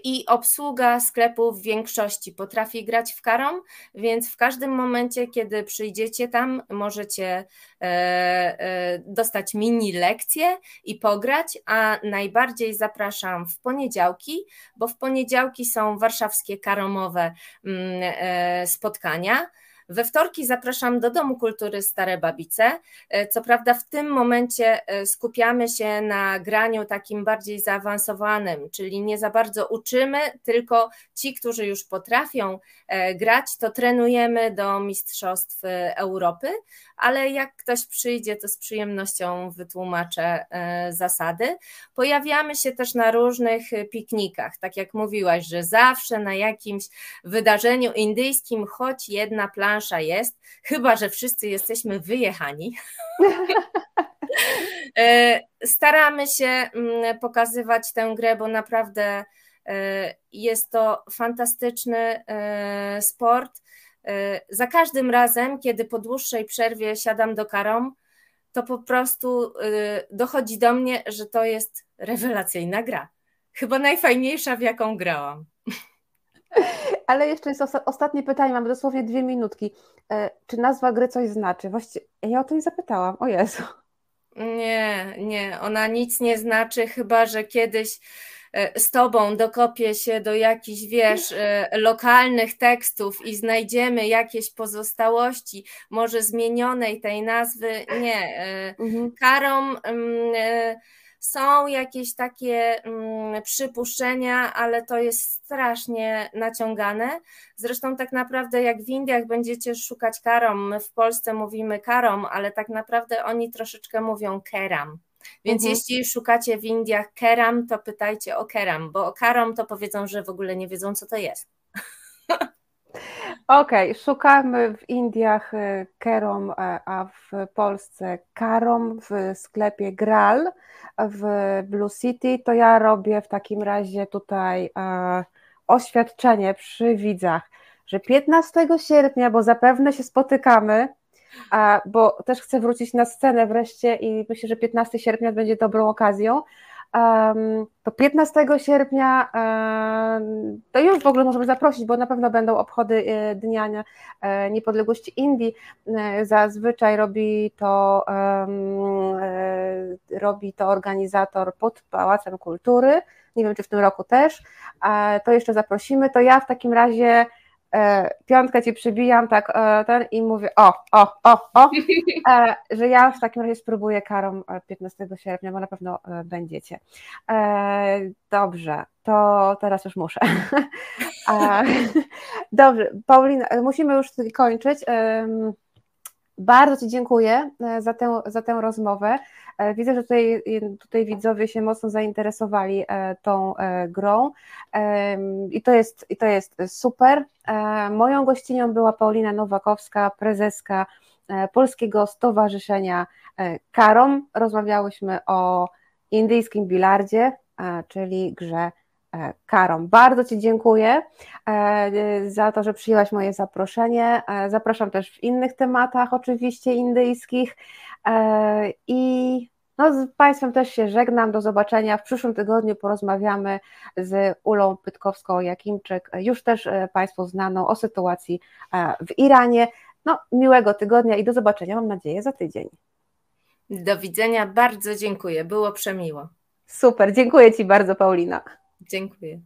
[SPEAKER 3] i obsługa sklepu w większości potrafi grać w karom, więc w każdym momencie, kiedy przyjdziecie tam, możecie e, e, dostać mini lekcje i pograć, a najbardziej zapraszam w poniedziałki, bo w poniedziałki są warszawskie karomowe mm, spotkania. We wtorki zapraszam do Domu Kultury Stare Babice. E, co prawda w tym momencie e, skupiamy się na graniu takim bardziej zaawansowanym, czyli nie za bardzo uczymy, tylko ci, którzy już potrafią e, grać, to trenujemy do Mistrzostw Europy, ale jak ktoś przyjdzie, to z przyjemnością wytłumaczę zasady. Pojawiamy się też na różnych piknikach, tak jak mówiłaś, że zawsze na jakimś wydarzeniu indyjskim choć jedna plansza plansza jest, chyba że wszyscy jesteśmy wyjechani. E, staramy się mm, pokazywać tę grę, bo naprawdę e, jest to fantastyczny e, sport. Za każdym razem, kiedy po dłuższej przerwie siadam do karom, to po prostu dochodzi do mnie, że to jest rewelacyjna gra. Chyba najfajniejsza, w jaką grałam.
[SPEAKER 1] Ale jeszcze jest ostatnie pytanie, mamy dosłownie dwie minutki. E, czy nazwa gry coś znaczy? Właściwie ja o to nie zapytałam, o Jezu.
[SPEAKER 3] Nie, nie, ona nic nie znaczy, chyba że kiedyś e, z Tobą dokopię się do jakichś, wiesz, e, lokalnych tekstów i znajdziemy jakieś pozostałości, może zmienionej tej nazwy. Nie. E, mhm. Karom mm, są jakieś takie mm, przypuszczenia, ale to jest strasznie naciągane. Zresztą tak naprawdę jak w Indiach będziecie szukać karom, my w Polsce mówimy karom, ale tak naprawdę oni troszeczkę mówią keram. Więc mhm. jeśli szukacie w Indiach keram, to pytajcie o keram, bo o karom to powiedzą, że w ogóle nie wiedzą, co to jest.
[SPEAKER 1] Okej, okay, szukamy w Indiach y, kerom, e, a w Polsce karom w sklepie Gral w Blue City. To ja robię w takim razie tutaj e, oświadczenie przy widzach, że 15 sierpnia, bo zapewne się spotykamy, bo też chcę wrócić na scenę wreszcie i myślę, że 15 sierpnia będzie dobrą okazją. To 15 sierpnia to już w ogóle możemy zaprosić, bo na pewno będą obchody e, Dnia e, Niepodległości Indii. E, zazwyczaj robi to, robi to organizator pod Pałacem Kultury. Nie wiem, czy w tym roku też. To jeszcze zaprosimy. To ja w takim razie piątkę ci przybijam, tak e, ten i mówię o, o, o, o, e, że ja w takim razie spróbuję karą 15 sierpnia, bo na pewno będziecie. Dobrze, to teraz już muszę. Dobrze, Paulina, musimy już kończyć. Bardzo Ci dziękuję za tę, za tę rozmowę. E, widzę, że tutaj, tutaj widzowie się mocno zainteresowali e, tą e, grą i to jest, i to jest super. Moją gościnią była Paulina Nowakowska, prezeska Polskiego Stowarzyszenia Karom. Rozmawiałyśmy o indyjskim bilardzie, czyli grze Karom. Bardzo Ci dziękuję za to, że przyjęłaś moje zaproszenie. Zapraszam też w innych tematach, oczywiście indyjskich. E, I no, z Państwem też się żegnam. Do zobaczenia. W przyszłym tygodniu porozmawiamy z Ulą Pytkowską-Jakimczyk, już też e, Państwu znaną o sytuacji e, w Iranie. No, miłego tygodnia i do zobaczenia, mam nadzieję, za tydzień.
[SPEAKER 3] Do widzenia, bardzo dziękuję, było przemiło.
[SPEAKER 1] Super, dziękuję Ci bardzo, Paulina.
[SPEAKER 3] Dziękuję.